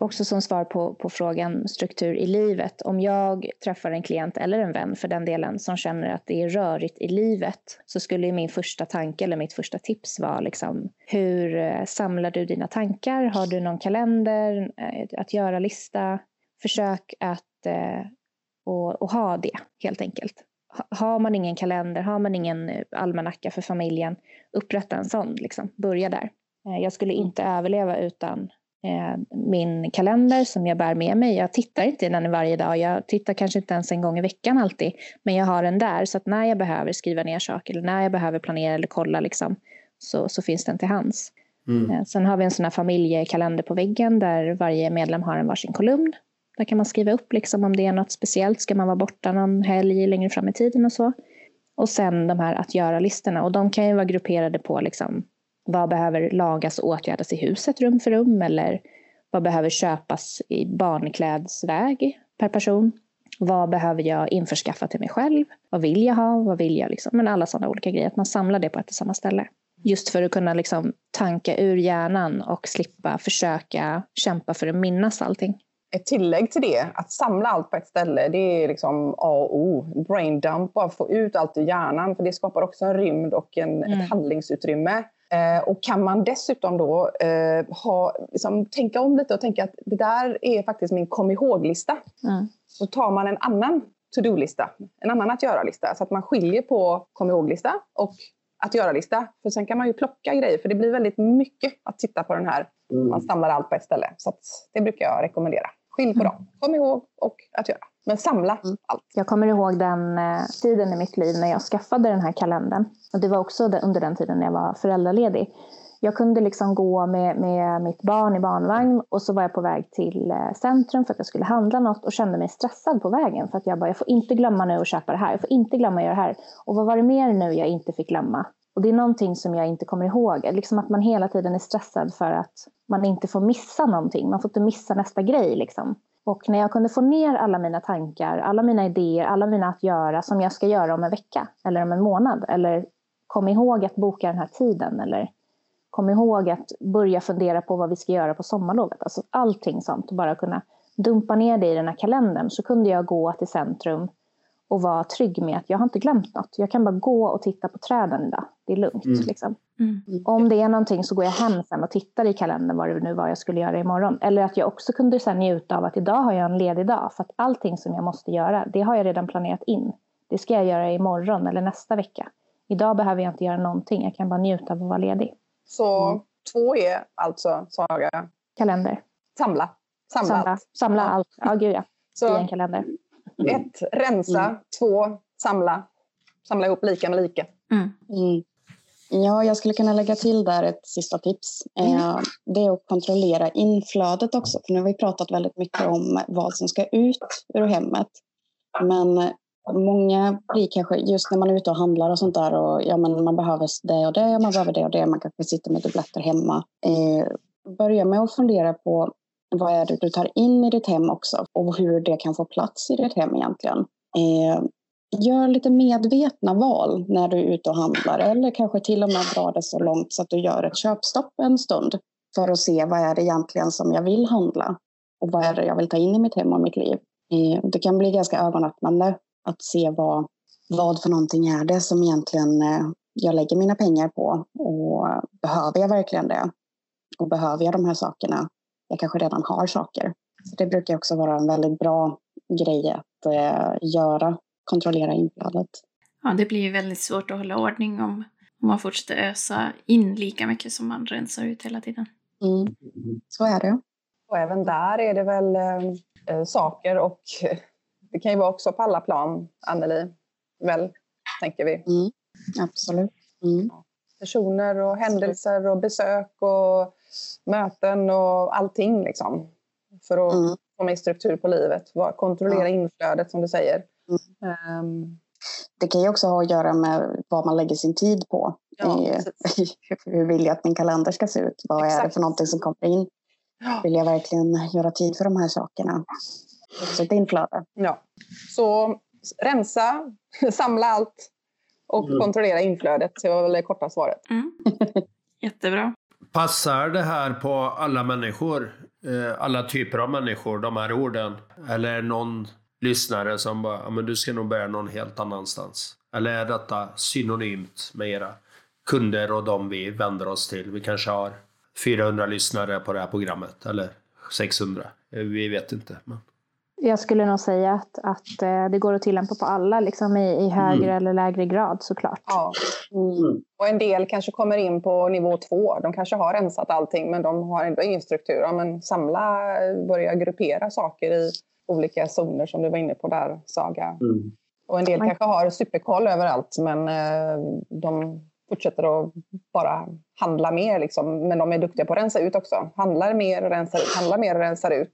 Också som svar på, på frågan struktur i livet. Om jag träffar en klient eller en vän för den delen som känner att det är rörigt i livet så skulle min första tanke eller mitt första tips vara liksom, hur eh, samlar du dina tankar? Har du någon kalender? Eh, att göra-lista? Försök att eh, och, och ha det helt enkelt. Har man ingen kalender, har man ingen eh, almanacka för familjen, upprätta en sån. Liksom. Börja där. Eh, jag skulle inte överleva utan eh, min kalender som jag bär med mig. Jag tittar inte i den varje dag. Jag tittar kanske inte ens en gång i veckan alltid. Men jag har den där så att när jag behöver skriva ner saker eller när jag behöver planera eller kolla liksom, så, så finns den till hands. Mm. Sen har vi en sån här familjekalender på väggen där varje medlem har en varsin kolumn där kan man skriva upp liksom om det är något speciellt. Ska man vara borta någon helg längre fram i tiden och så. Och sen de här att göra-listorna. Och de kan ju vara grupperade på liksom, vad behöver lagas och åtgärdas i huset rum för rum. Eller vad behöver köpas i barnklädsväg per person. Vad behöver jag införskaffa till mig själv? Vad vill jag ha? Vad vill jag liksom? Men alla sådana olika grejer. Att man samlar det på ett och samma ställe. Just för att kunna liksom tanka ur hjärnan och slippa försöka kämpa för att minnas allting ett tillägg till det, att samla allt på ett ställe, det är liksom A och O. Brain dump, bara få ut allt ur hjärnan, för det skapar också en rymd och en, mm. ett handlingsutrymme. Eh, och kan man dessutom då eh, ha, liksom, tänka om lite och tänka att det där är faktiskt min kom ihåg-lista. Mm. Så tar man en annan to-do-lista, en annan att göra-lista, så att man skiljer på kom ihåg-lista och att göra-lista. För sen kan man ju plocka grejer, för det blir väldigt mycket att titta på den här. Mm. Man samlar allt på ett ställe. Så det brukar jag rekommendera. Skilj på mm. dem. Kom ihåg och att göra. Men samla mm. allt. Jag kommer ihåg den eh, tiden i mitt liv när jag skaffade den här kalendern. Och det var också under den tiden när jag var föräldraledig. Jag kunde liksom gå med, med mitt barn i barnvagn och så var jag på väg till eh, centrum för att jag skulle handla något och kände mig stressad på vägen. För att jag bara, jag får inte glömma nu att köpa det här. Jag får inte glömma att göra det här. Och vad var det mer nu jag inte fick glömma? Och det är någonting som jag inte kommer ihåg. Liksom att man hela tiden är stressad för att man inte får missa någonting. Man får inte missa nästa grej. Liksom. Och när jag kunde få ner alla mina tankar, alla mina idéer, alla mina att göra som jag ska göra om en vecka eller om en månad. Eller kom ihåg att boka den här tiden. Eller kom ihåg att börja fundera på vad vi ska göra på sommarlovet. Alltså allting sånt. Bara kunna dumpa ner det i den här kalendern så kunde jag gå till centrum och vara trygg med att jag har inte glömt något. Jag kan bara gå och titta på träden idag. Det är lugnt. Mm. Liksom. Mm. Om det är någonting så går jag hem sen och tittar i kalendern vad det nu var jag skulle göra imorgon. Eller att jag också kunde sen njuta av att idag har jag en ledig dag. För att allting som jag måste göra, det har jag redan planerat in. Det ska jag göra imorgon eller nästa vecka. Idag behöver jag inte göra någonting. Jag kan bara njuta av att vara ledig. Så Mm. två är alltså, Saga, Kalender. samla. Samla, Samla, allt. samla Ja. allt. Ja, gud ja. I Så en kalender. ett, rensa. Mm. Två, samla. Samla ihop lika med lika. Mm. Mm. Ja, jag skulle kunna lägga till där ett sista tips. Eh, det är att kontrollera inflödet också. För nu har vi pratat väldigt mycket om vad som ska ut ur hemmet. Men många blir kanske, just när man är ute och handlar och sånt där och ja, men man behöver det och det, man behöver det och det, man kanske sitter med dubbletter hemma. Eh, börja med att fundera på vad är det du tar in i ditt hem också och hur det kan få plats i ditt hem egentligen. Eh, Gör lite medvetna val när du är ute och handlar eller kanske till och med dra det så långt så att du gör ett köpstopp en stund för att se vad är det egentligen som jag vill handla och vad är det jag vill ta in i mitt hem och mitt liv. Eh, det kan bli ganska ögonöppnande att se vad, vad för någonting är det som egentligen eh, jag lägger mina pengar på och behöver jag verkligen det? Och behöver jag de här sakerna? Jag kanske redan har saker. Så det brukar också vara en väldigt bra grej att eh, göra kontrollera inflödet. Ja, det blir ju väldigt svårt att hålla ordning om, om man fortsätter ösa in lika mycket som man rensar ut hela tiden. Mm. Så är det. Och även där är det väl eh, saker och eh, det kan ju vara också på alla plan, Anneli, väl, tänker vi. Mm. Absolut. Mm. Personer och händelser och besök och möten och allting liksom. För att Mm. få mer struktur på livet. Kontrollera Ja. inflödet som du säger. Ehm, Det kan ju också ha att göra med vad man lägger sin tid på. Ja. Hur vill jag att min kalender ska se ut? Vad är det Exakt. för någonting som kommer in? Vill jag verkligen göra tid för de här sakerna? Så ett inflöde. Ja. Så rensa, samla allt och Mm. kontrollera inflödet. Det var väl det korta svaret. Mm. Jättebra. Passar det här på alla människor? Eh, Alla typer av människor, de här orden? Eller någon lyssnare som bara, men du ska nog börja någon helt annanstans? Eller är detta synonymt med era kunder och de vi vänder oss till? Vi kanske har 400 lyssnare på det här programmet, eller 600. Eh, Vi vet inte. Men... Jag skulle nog säga att, att eh, det går att tillämpa på alla, liksom i, i högre Mm. eller lägre grad såklart. Ja. Mm. Och en del kanske kommer in på nivå två. De kanske har rensat allting men de har ändå ingen struktur. Ja, men samla, börja gruppera saker i olika zoner som du var inne på där, Saga. Och en del kanske har superkoll överallt men eh, de fortsätter att bara handla mer. Liksom. Men de är duktiga på att rensa ut också. Handlar mer och rensar ut, handlar mer och rensar ut.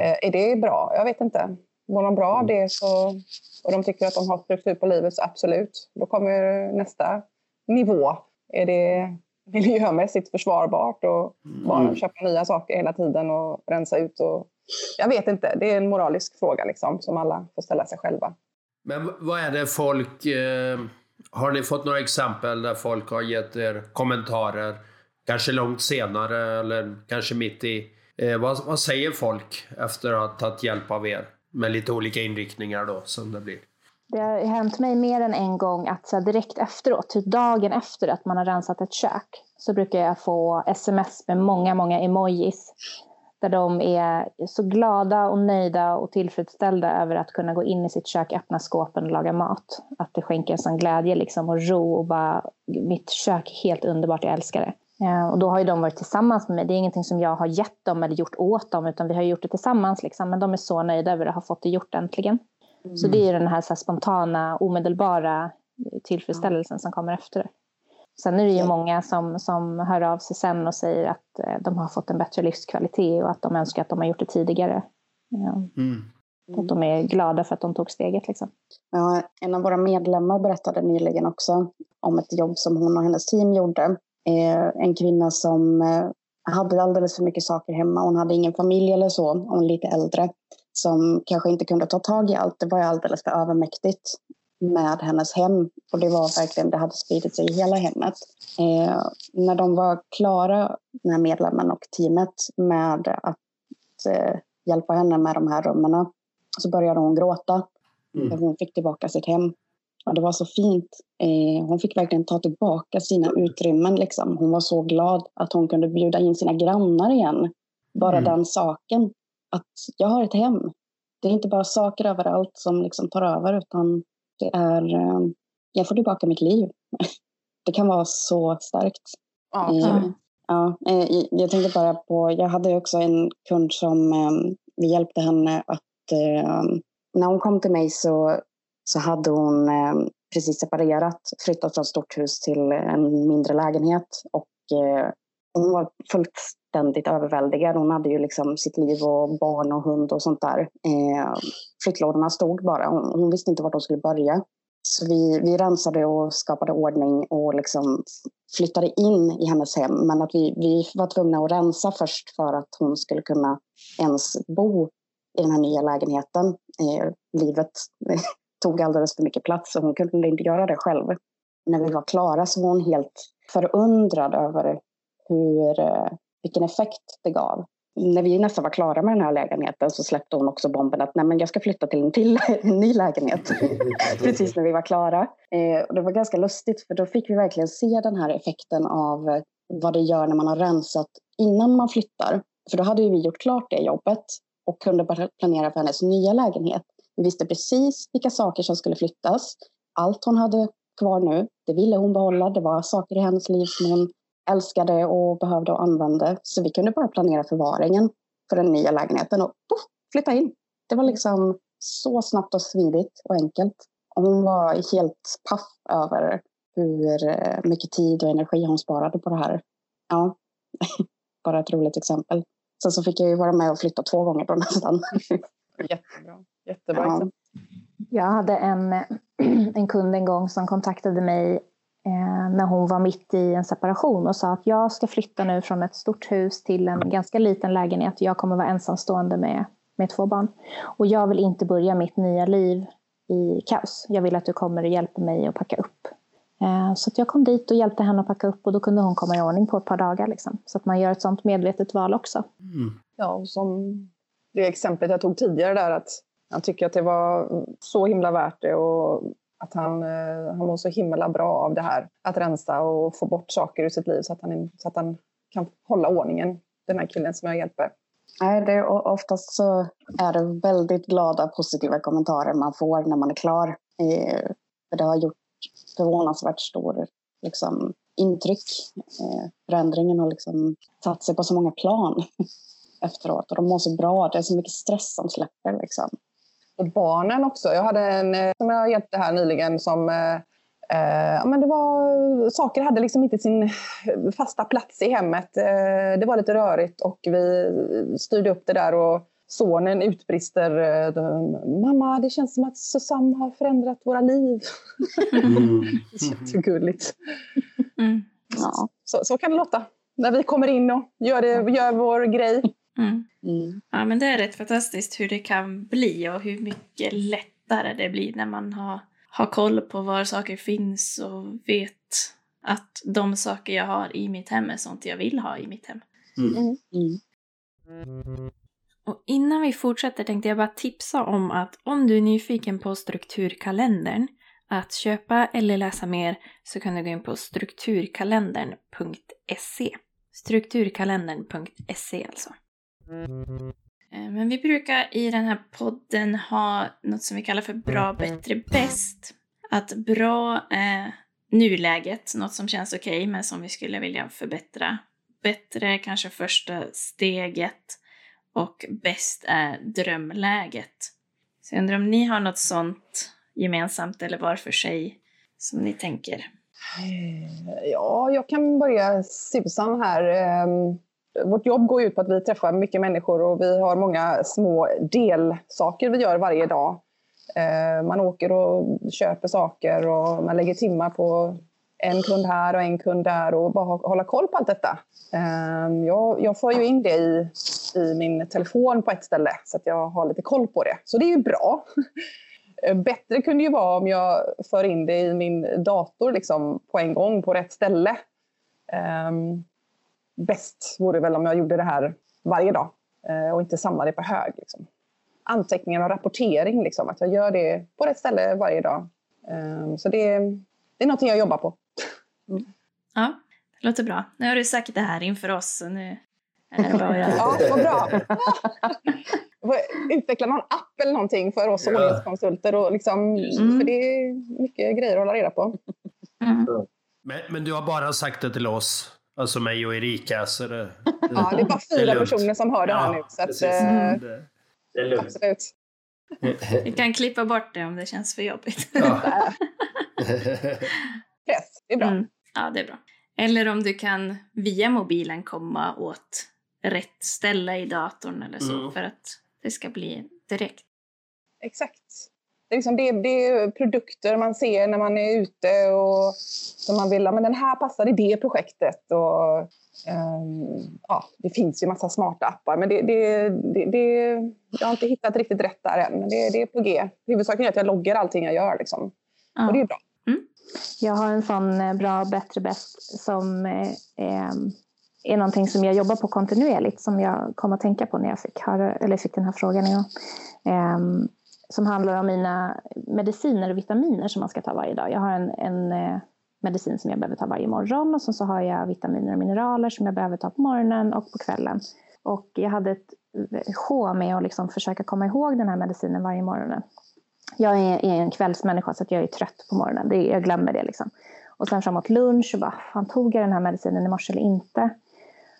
Eh, är det bra? Jag vet inte. Mår de bra av det så, och de tycker att de har struktur på livet så absolut. Då kommer nästa nivå. Är det miljömässigt försvarbart och bara Mm. köpa nya saker hela tiden och rensa ut? Och, jag vet inte. Det är en moralisk fråga liksom, som alla får ställa sig själva. Men vad är det folk... Eh, har ni fått några exempel där folk har gett er kommentarer? Kanske långt senare eller kanske mitt i. Eh, vad, vad säger folk efter att ha tagit hjälp av er? Med lite olika inriktningar då, som det blir. Det har hänt mig mer än en gång att så här, direkt efteråt, typ dagen efter att man har rensat ett kök, så brukar jag få sms med många, många emojis. Där de är så glada och nöjda och tillfredsställda över att kunna gå in i sitt kök, öppna skåpen och laga mat. Att det skänker en sån glädje liksom och ro och bara, mitt kök är helt underbart, jag älskar det. Eh, Och då har ju de varit tillsammans med mig. Det är ingenting som jag har gett dem eller gjort åt dem, utan vi har gjort det tillsammans. Liksom. Men de är så nöjda över att ha fått det gjort äntligen. Så det är ju den här, så här spontana, omedelbara tillfredsställelsen som kommer efter det. Sen är det ju många som, som hör av sig sen och säger att eh, de har fått en bättre livskvalitet och att de önskar att de har gjort det tidigare. Ja, Att de är glada för att de tog steget. Liksom. Ja, en av våra medlemmar berättade nyligen också om ett jobb som hon och hennes team gjorde. Eh, en kvinna som eh, hade alldeles för mycket saker hemma. Hon hade ingen familj eller så. Hon är lite äldre. Som kanske inte kunde ta tag i allt. Det var alldeles för övermäktigt med hennes hem. Och det var verkligen, det hade spridit sig i hela hemmet. Eh, när de var klara, den här medlemmen och teamet, med att eh, hjälpa henne med de här rummen. Så började hon gråta. Mm. Hon fick tillbaka sitt hem. Och det var så fint. Eh, hon fick verkligen ta tillbaka sina utrymmen. Liksom. Hon var så glad att hon kunde bjuda in sina grannar igen. Bara mm. den saken. Att jag har ett hem. Det är inte bara saker överallt som liksom tar över utan det är, eh, jag får tillbaka mitt liv. Det kan vara så starkt. Ja. Eh, ja, eh, jag tänkte bara på, jag hade också en kund som, vi hjälpte henne att, när hon kom till mig så, så hade hon precis separerat, flyttat från stort hus till en mindre lägenhet och hon var fullständigt överväldigad. Hon hade ju liksom sitt liv och barn och hund och sånt där. Eh, flyttlådorna stod bara. Hon, hon, visste inte vart hon skulle börja. Så vi, vi rensade och skapade ordning och liksom flyttade in i hennes hem. Men att vi, vi var tvungna att rensa först för att hon skulle kunna ens bo i den här nya lägenheten. Eh, livet tog alldeles för mycket plats och hon kunde inte göra det själv. När vi var klara så var hon helt förundrad över hur, eh, vilken effekt det gav. När vi nästan var klara med den här lägenheten så släppte hon också bomben att Nej, men jag ska flytta till en, till, en ny lägenhet. Precis när vi var klara. Eh, och det var ganska lustigt för då fick vi verkligen se den här effekten av eh, vad det gör när man har rensat innan man flyttar. För då hade vi gjort klart det jobbet och kunde planera för hennes nya lägenhet. Vi visste precis vilka saker som skulle flyttas. Allt hon hade kvar nu, det ville hon behålla. Det var saker i hennes liv som hon älskade och behövde och använde. Så vi kunde bara planera förvaringen för den nya lägenheten och poff, flytta in. Det var liksom så snabbt och smidigt och enkelt. Och hon var helt paff över hur eh, mycket tid och energi hon sparade på det här. Ja, bara ett roligt exempel. Sen så fick jag ju vara med och flytta två gånger då nästan. Jättebra. Jättebra ja. Jag hade en, en kund en gång som kontaktade mig när hon var mitt i en separation och sa att jag ska flytta nu från ett stort hus till en ganska liten lägenhet. Jag kommer vara ensamstående med, med två barn. Och jag vill inte börja mitt nya liv i kaos. Jag vill att du kommer och hjälper mig att packa upp. Eh, så jag kom dit och hjälpte henne att packa upp och då kunde hon komma i ordning på ett par dagar. Liksom. Så att man gör ett sånt medvetet val också. Mm. Ja, och som det exemplet jag tog tidigare där att jag tycker att det var så himla värt det och att han, eh, han mår så himla bra av det här. Att rensa och få bort saker ur sitt liv så att han, så att han kan hålla ordningen, den här killen som jag hjälper. Nej, det är, oftast så är det väldigt glada, positiva kommentarer man får när man är klar. Eh, för det har gjort förvånansvärt stor liksom, intryck. Eh, förändringen har liksom satt sig på så många plan efteråt och de mår så bra. Det är så mycket stress som släpper. Liksom och barnen också. Jag hade en eh, som jag hjälpte här nyligen som eh, eh, men det var, saker hade liksom inte sin fasta plats i hemmet. Eh, det var lite rörigt och vi styrde upp det där och sonen utbrister Mamma, det känns som att Susanne har förändrat våra liv. Mm. Jättegulligt. Mm. Ja, så, så kan det låta när vi kommer in och gör, det, gör vår grej. Mm. Mm. Ja, men det är rätt fantastiskt hur det kan bli och hur mycket lättare det blir när man har, har koll på var saker finns och vet att de saker jag har i mitt hem är sånt jag vill ha i mitt hem. Mm. Mm. mm. Och innan vi fortsätter tänkte jag bara tipsa om att om du är nyfiken på strukturkalendern att köpa eller läsa mer så kan du gå in på strukturkalendern.se. Strukturkalendern.se alltså. Eh, men vi brukar i den här podden ha något som vi kallar för bra, bättre, bäst. Att bra är nuläget, något som känns okej okay, men som vi skulle vilja förbättra. Bättre är kanske första steget och bäst är drömläget. Så jag undrar om ni har något sånt gemensamt eller var för sig som ni tänker? Eh, ja, jag kan börja Susan här. Ehm, vårt jobb går ut på att vi träffar mycket människor och vi har många små delsaker vi gör varje dag. Eh, man åker och köper saker och man lägger timmar på en kund här och en kund där och bara hålla koll på allt detta. Ehm, jag, jag får ju in det i, i min telefon på ett ställe så att jag har lite koll på det. Så det är ju bra. Eh, bättre kunde ju vara om jag för in det i min dator liksom, på en gång på rätt ställe. Um, bäst vore väl om jag gjorde det här varje dag. Eh, och inte samla det på hög. Liksom. Anteckningar och rapportering, liksom, att jag gör det på rätt ställe varje dag. Eh, så det, det är någonting jag jobbar på. Mm. Ja, det låter bra. Nu har du sagt det här inför oss, så nu är det bara göra. Ja, vad bra. Utveckla någon app eller någonting för oss ja. ordningskonsulter. Och liksom, mm. För det är mycket grejer att hålla reda på. Mm. Men, men, du har bara sagt det till oss, alltså mig och Erika. Så det, ja, det är bara fyra personer som hör det här ja, nu. Så att, mm. det, det är lugnt. Absolut. Vi kan klippa bort det om det känns för jobbigt. Ja. Press, det är bra. Mm. Ja, det är bra. Eller om du kan via mobilen komma åt rätt ställe i datorn eller så mm. för att det ska bli direkt. Exakt. Det är, liksom det, det är produkter man ser när man är ute och som man vill, men den här passar i det projektet. Och, um, ja, det finns ju massa smarta appar, men det, det, det, jag har inte hittat riktigt rätt där än. Men det, är på G. Huvudsaken är att jag loggar allting jag gör. Liksom. Ja. Och det är bra. Mm. Jag har en sån eh, bra bättre bäst som eh, är någonting som jag jobbar på kontinuerligt som jag kom att tänka på när jag fick, höra, eller fick den här frågan. Ja som handlar om mina mediciner och vitaminer som man ska ta varje dag. Jag har en, en eh, medicin som jag behöver ta varje morgon och sen så har jag vitaminer och mineraler som jag behöver ta på morgonen och på kvällen. Och jag hade ett eh, sjå med att liksom försöka komma ihåg den här medicinen varje morgon. Jag är, en kvällsmänniska så att jag är trött på morgonen. Det, jag glömmer det. Liksom. Och sen framåt lunch, och bara, fan, tog jag den här medicinen i morse eller inte?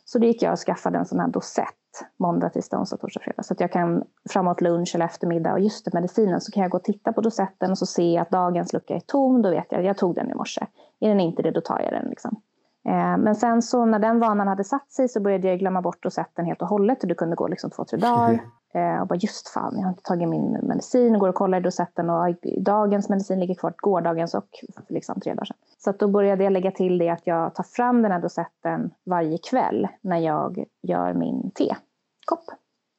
Så då gick jag och skaffade en sån här dosett måndag, tisdag, onsdag, torsdag, fredag. Så att jag kan framåt lunch eller eftermiddag och just det, medicinen så kan jag gå och titta på dosetten och så se att dagens lucka är tom. Då vet jag att jag tog den i morse. Är den inte det, då tar jag den. Liksom. Eh, men sen så när den vanan hade satt sig så började jag glömma bort dosetten helt och hållet. Och det kunde gå liksom två, tre dagar. Eh, och bara just fan, jag har inte tagit min medicin. Och går och kollar i dosetten och dagens medicin ligger kvar, gårdagens och liksom tre dagar sedan. Så då började jag lägga till det att jag tar fram den här dosetten varje kväll när jag gör min tekopp.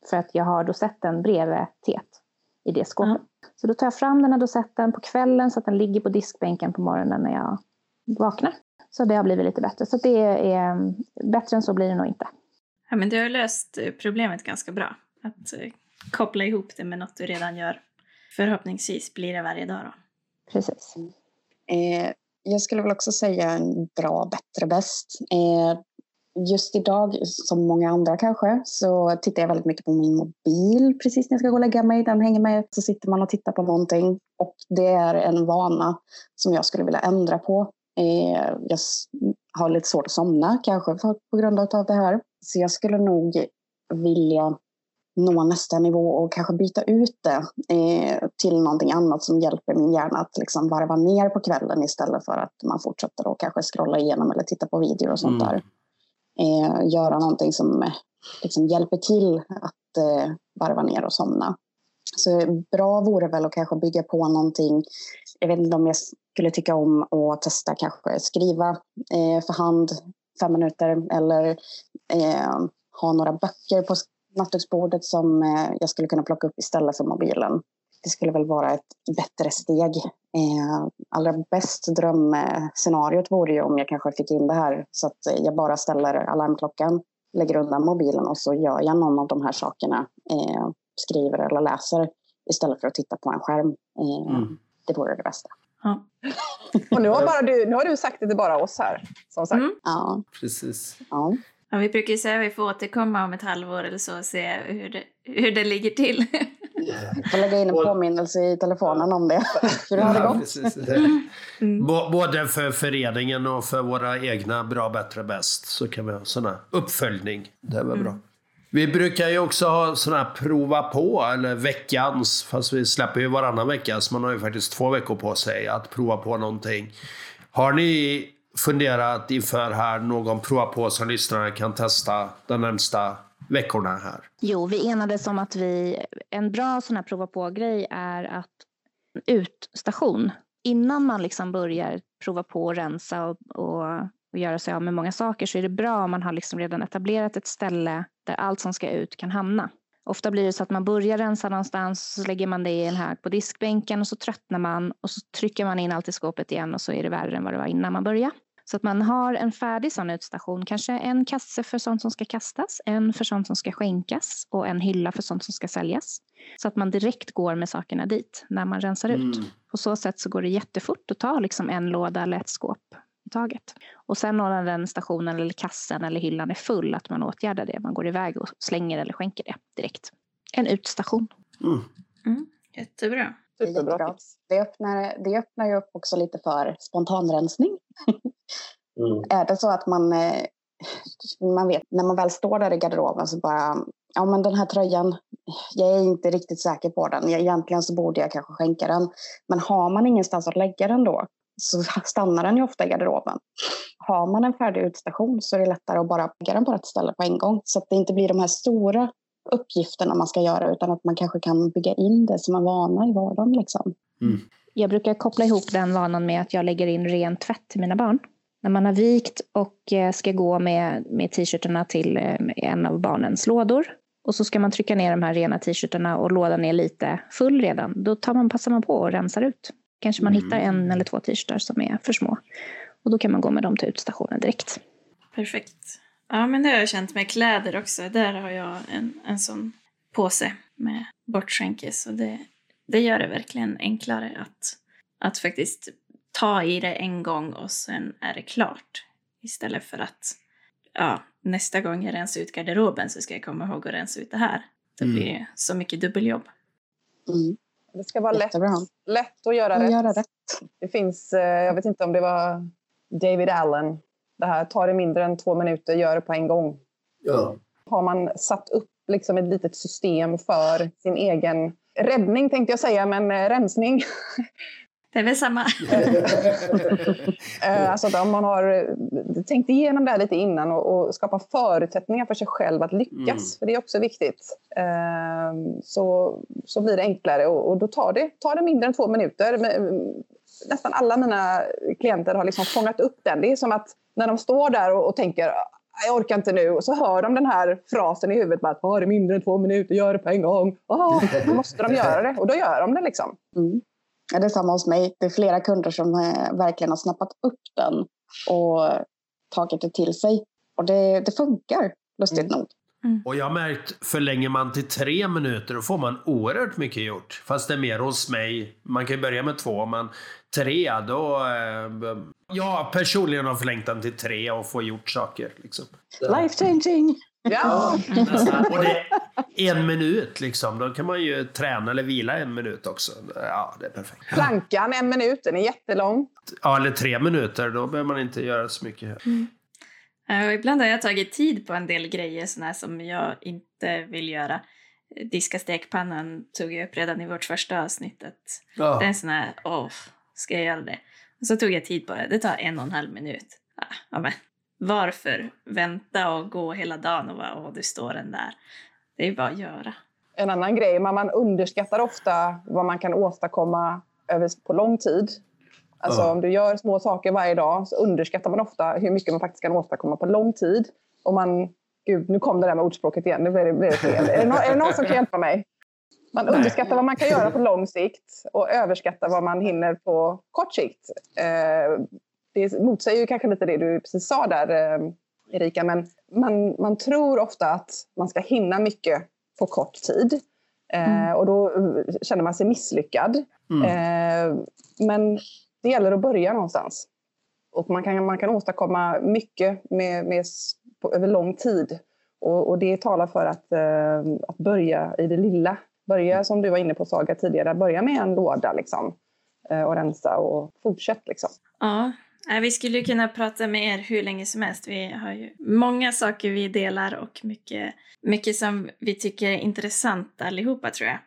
För att jag har dosetten bredvid teet i det skåpet. Mm. Så då tar jag fram den här dosetten på kvällen så att den ligger på diskbänken på morgonen när jag vaknar. Så det har blivit lite bättre. Så det är bättre än så blir det nog inte. Ja, men du har löst problemet ganska bra. Att eh, koppla ihop det med något du redan gör. Förhoppningsvis blir det varje dag då. Precis. Eh, jag skulle väl också säga en bra, bättre, bäst. Eh, just idag, som många andra kanske, så tittar jag väldigt mycket på min mobil precis när jag ska gå och lägga mig. Den hänger med, så sitter man och tittar på någonting. Och det är en vana som jag skulle vilja ändra på. Eh, jag har lite svårt att somna kanske på grund av det här. Så jag skulle nog vilja nå nästa nivå och kanske byta ut det eh, till någonting annat som hjälper min hjärna att liksom varva ner på kvällen istället för att man fortsätter att kanske scrolla igenom eller titta på videor och sånt mm. där. Eh, göra någonting som liksom hjälper till att eh, varva ner och somna. Så bra vore väl att kanske bygga på någonting. Jag vet inte om jag skulle tycka om att testa kanske skriva eh, för hand fem minuter eller eh, ha några böcker på nattduksbordet som eh, jag skulle kunna plocka upp istället för mobilen. Det skulle väl vara ett bättre steg. Eh, allra bäst drömscenariot vore ju om jag kanske fick in det här så att jag bara ställer alarmklockan, lägger undan mobilen och så gör jag någon av de här sakerna. Eh, skriver eller läser istället för att titta på en skärm. Mm. Det vore det bästa. Ja. och nu har, bara du, nu har du sagt det till bara oss här. Som sagt. Mm. Ja. Precis. Ja. Ja, vi brukar ju säga att vi får återkomma om ett halvår eller så och se hur det, hur det ligger till. Jag lägga in en påminnelse i telefonen om det. Hur det har det gått. Mm. Både för föreningen och för våra egna bra, bättre, bäst så kan vi ha sån uppföljning. Det är väl mm. bra. Vi brukar ju också ha sådana här prova på, eller veckans, fast vi släpper ju varannan vecka, så man har ju faktiskt två veckor på sig att prova på någonting. Har ni funderat inför här någon prova på som lyssnarna kan testa de närmsta veckorna här? Jo, vi enades om att vi, en bra sån här prova på-grej är att utstation. Innan man liksom börjar prova på att rensa och, och, och göra sig av med många saker så är det bra om man har liksom redan etablerat ett ställe där allt som ska ut kan hamna. Ofta blir det så att man börjar rensa någonstans, så lägger man det i en hög på diskbänken och så tröttnar man och så trycker man in allt i skåpet igen och så är det värre än vad det var innan man började. Så att man har en färdig sån utstation, kanske en kasse för sånt som ska kastas, en för sånt som ska skänkas och en hylla för sånt som ska säljas. Så att man direkt går med sakerna dit när man rensar ut. Mm. På så sätt så går det jättefort att ta liksom en låda eller ett skåp taget. Och sen när den stationen eller kassen eller hyllan är full, att man åtgärdar det. Man går iväg och slänger eller skänker det direkt. En utstation. Mm. Jättebra. Det är Superbra jättebra. tips. Det öppnar, det öppnar ju upp också lite för spontanrensning. Mm. Är det så att man, eh, man vet, när man väl står där i garderoben så bara, ja men den här tröjan, jag är inte riktigt säker på den. Jag, egentligen så borde jag kanske skänka den. Men har man ingenstans att lägga den då så stannar den ju ofta i garderoben. Har man en färdig utstation så är det lättare att bara lägga den på ett ställe på en gång. Så att det inte blir de här stora uppgifterna man ska göra utan att man kanske kan bygga in det som en vana i vardagen. Liksom. Jag brukar koppla ihop den vanan med att jag lägger in ren tvätt till mina barn. När man har vikt och eh, ska gå med, med t-shirtarna till eh, en av barnens lådor och så ska man trycka ner de här rena t-shirtarna och lådan är lite full redan. Då tar man, passar man på och rensar ut. Kanske man hittar en eller två t-shirtar som är för små. Och då kan man gå med dem till utstationen direkt. Perfekt. Ja, men det har jag känt med kläder också. Där har jag en, en sån påse med bortskänkes. Och det, det gör det verkligen enklare att, att faktiskt ta i det en gång och sen är det klart. Istället för att ja, nästa gång jag rensar ut garderoben så ska jag komma ihåg att rensa ut det här. Då Mm. blir det så mycket dubbeljobb. Mm. Det ska vara lätt, lätt att göra Att rätt. göra rätt. Det finns, eh, jag vet inte om det var David Allen. Det här, ta det mindre än två minuter, gör det på en gång. Ja. Har man satt upp liksom ett litet system för sin egen räddning tänkte jag säga, men eh, rensning. Det är väl samma. Eh, Alltså att om man har eh, tänkt igenom det här lite innan och, och skapa förutsättningar för sig själv att lyckas, Mm. för det är också viktigt, eh, så, så blir det enklare och, och då tar det, tar det mindre än två minuter. Men, mm, Nästan alla mina klienter har liksom fångat upp den. Det är som att när de står där och, och tänker "Ah, jag orkar inte nu. Och så hör de den här frasen i huvudet. Bara, Ta det mindre än två minuter, gör det på en gång. Ah, då måste de göra det. Och då gör de det liksom. Mm. Det är samma hos mig. Det är flera kunder som eh, verkligen har snappat upp den och tagit det till sig. Och det, det funkar, lustigt nog. Och jag har märkt, förlänger man till tre minuter då får man oerhört mycket gjort. Fast det är mer hos mig. Man kan ju börja med två, men tre då... Eh, jag personligen har förlängt den till tre och får gjort saker. Liksom. Life changing! Ja, Och det är en minut liksom. Då kan man ju träna eller vila en minut också. Ja, det är perfekt. plankan en minut, den är jättelång. Ja, eller tre minuter. Då behöver man inte göra så mycket. Ja, och ibland har jag tagit tid på en del grejer såna här som jag inte vill göra. Diska stekpannan tog jag upp redan i vårt första avsnittet. Det är Ja. en sån här, åh, ska jag göra det? Och så tog jag tid på det. Det tar en och en halv minut. Ja, ja, men varför vänta och gå hela dagen och bara, åh, du står den där. Det är bara att göra. En annan grej, man, underskattar ofta vad man kan åstadkomma över, på lång tid. Alltså om du gör små saker varje dag så underskattar man ofta hur mycket man faktiskt kan åstadkomma på lång tid. Och man, gud, nu kom det där med ordspråket igen, nu blir det, blir det fel. Är det, nå- är det någon som kan hjälpa mig? Man underskattar vad man kan göra på lång sikt och överskattar vad man hinner på kort sikt. Eh, det motsäger ju kanske lite det du precis sa där, eh, Erika, men man, man tror ofta att man ska hinna mycket på kort tid. Eh, och då eh, känner man sig misslyckad. Mm. Eh, men det gäller att börja någonstans. Och man kan, man kan åstadkomma mycket med, med, på, över lång tid. Och, och det talar för att, eh, att börja i det lilla. Börja som du var inne på Saga tidigare, börja med en låda liksom. Och rensa och fortsätt liksom. Ja, vi skulle kunna prata med er hur länge som helst. Vi har ju många saker vi delar och mycket, mycket som vi tycker är intressant allihopa tror jag.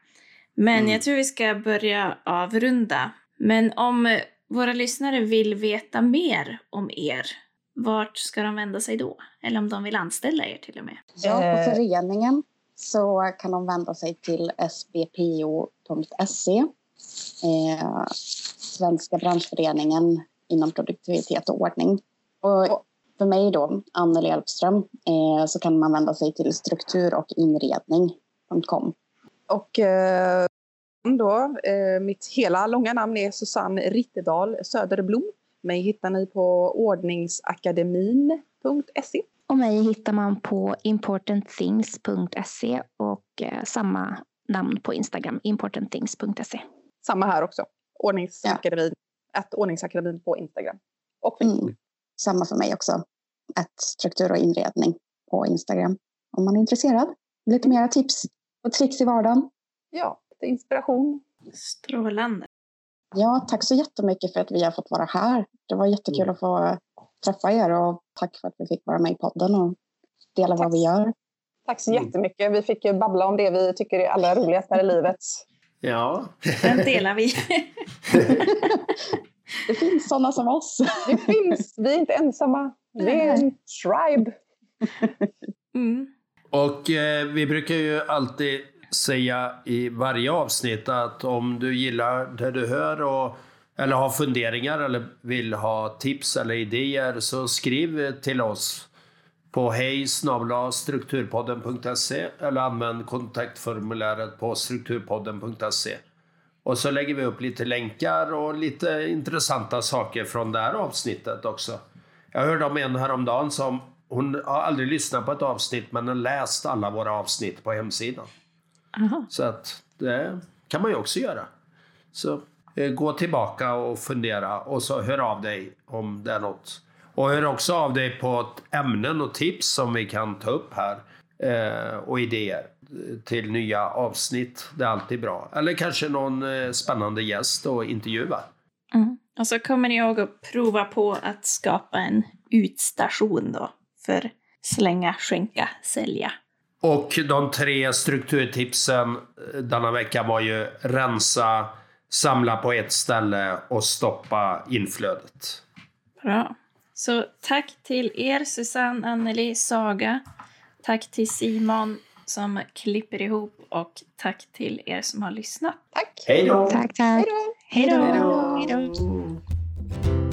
Men Mm. jag tror vi ska börja avrunda. Men om eh, våra lyssnare vill veta mer om er, vart ska de vända sig då? Eller om de vill anställa er till och med? Ja, på Eh. föreningen så kan de vända sig till sbpo.se. Eh, Svenska branschföreningen inom produktivitet och ordning. Och för mig då, Anneli Elfström, eh, så kan man vända sig till struktur och inredning.com. Och eh, då, eh, mitt hela långa namn är Susanne Rittedal Söderblom. Mig hittar ni på ordningsakademin.se. Och mig hittar man på importantthings.se och eh, samma namn på Instagram, importantthings.se. Samma här också. Ordningsakademin, ja. ordningsakademin på Instagram. Och Facebook. Mm. Samma för mig också. Att struktur och inredning på Instagram. Om man är intresserad. Lite mera tips och tricks i vardagen. Ja, lite inspiration. Strålande. Ja, tack så jättemycket för att vi har fått vara här. Det var jättekul mm. att få träffa er och tack för att vi fick vara med i podden och dela tack. vad vi gör. Tack så jättemycket. Vi fick ju babbla om det vi tycker är allra roligast här i livet. Ja. Den delar vi. det finns sådana som oss. Det finns. Vi är inte ensamma. Vi är en tribe. Mm. Och eh, vi brukar ju alltid säga i varje avsnitt att om du gillar det du hör och, eller har funderingar eller vill ha tips eller idéer så skriv till oss på hej strukturpodden.se eller använd kontaktformuläret på strukturpodden.se. Och så lägger vi upp lite länkar och lite intressanta saker från det här avsnittet också. Jag hörde om en häromdagen som hon har aldrig lyssnat på ett avsnitt men har läst alla våra avsnitt på hemsidan. Aha. Så att det kan man ju också göra. Så eh, gå tillbaka och fundera och så hör av dig om det är något. Och hör också av dig på ämnen och tips som vi kan ta upp här eh, och idéer till nya avsnitt. Det är alltid bra. Eller kanske någon eh, spännande gäst att intervjua. Mm. Och så kommer ni ihåg att prova på att skapa en utstation då för slänga, skänka, sälja. Och de tre strukturtipsen eh, denna vecka var ju rensa, samla på ett ställe och stoppa inflödet. Bra. Så tack till er Susanne, Anneli, Saga. Tack till Simon som klipper ihop och tack till er som har lyssnat. Tack! Hej då! Tack, tack! Hej då! Hej då!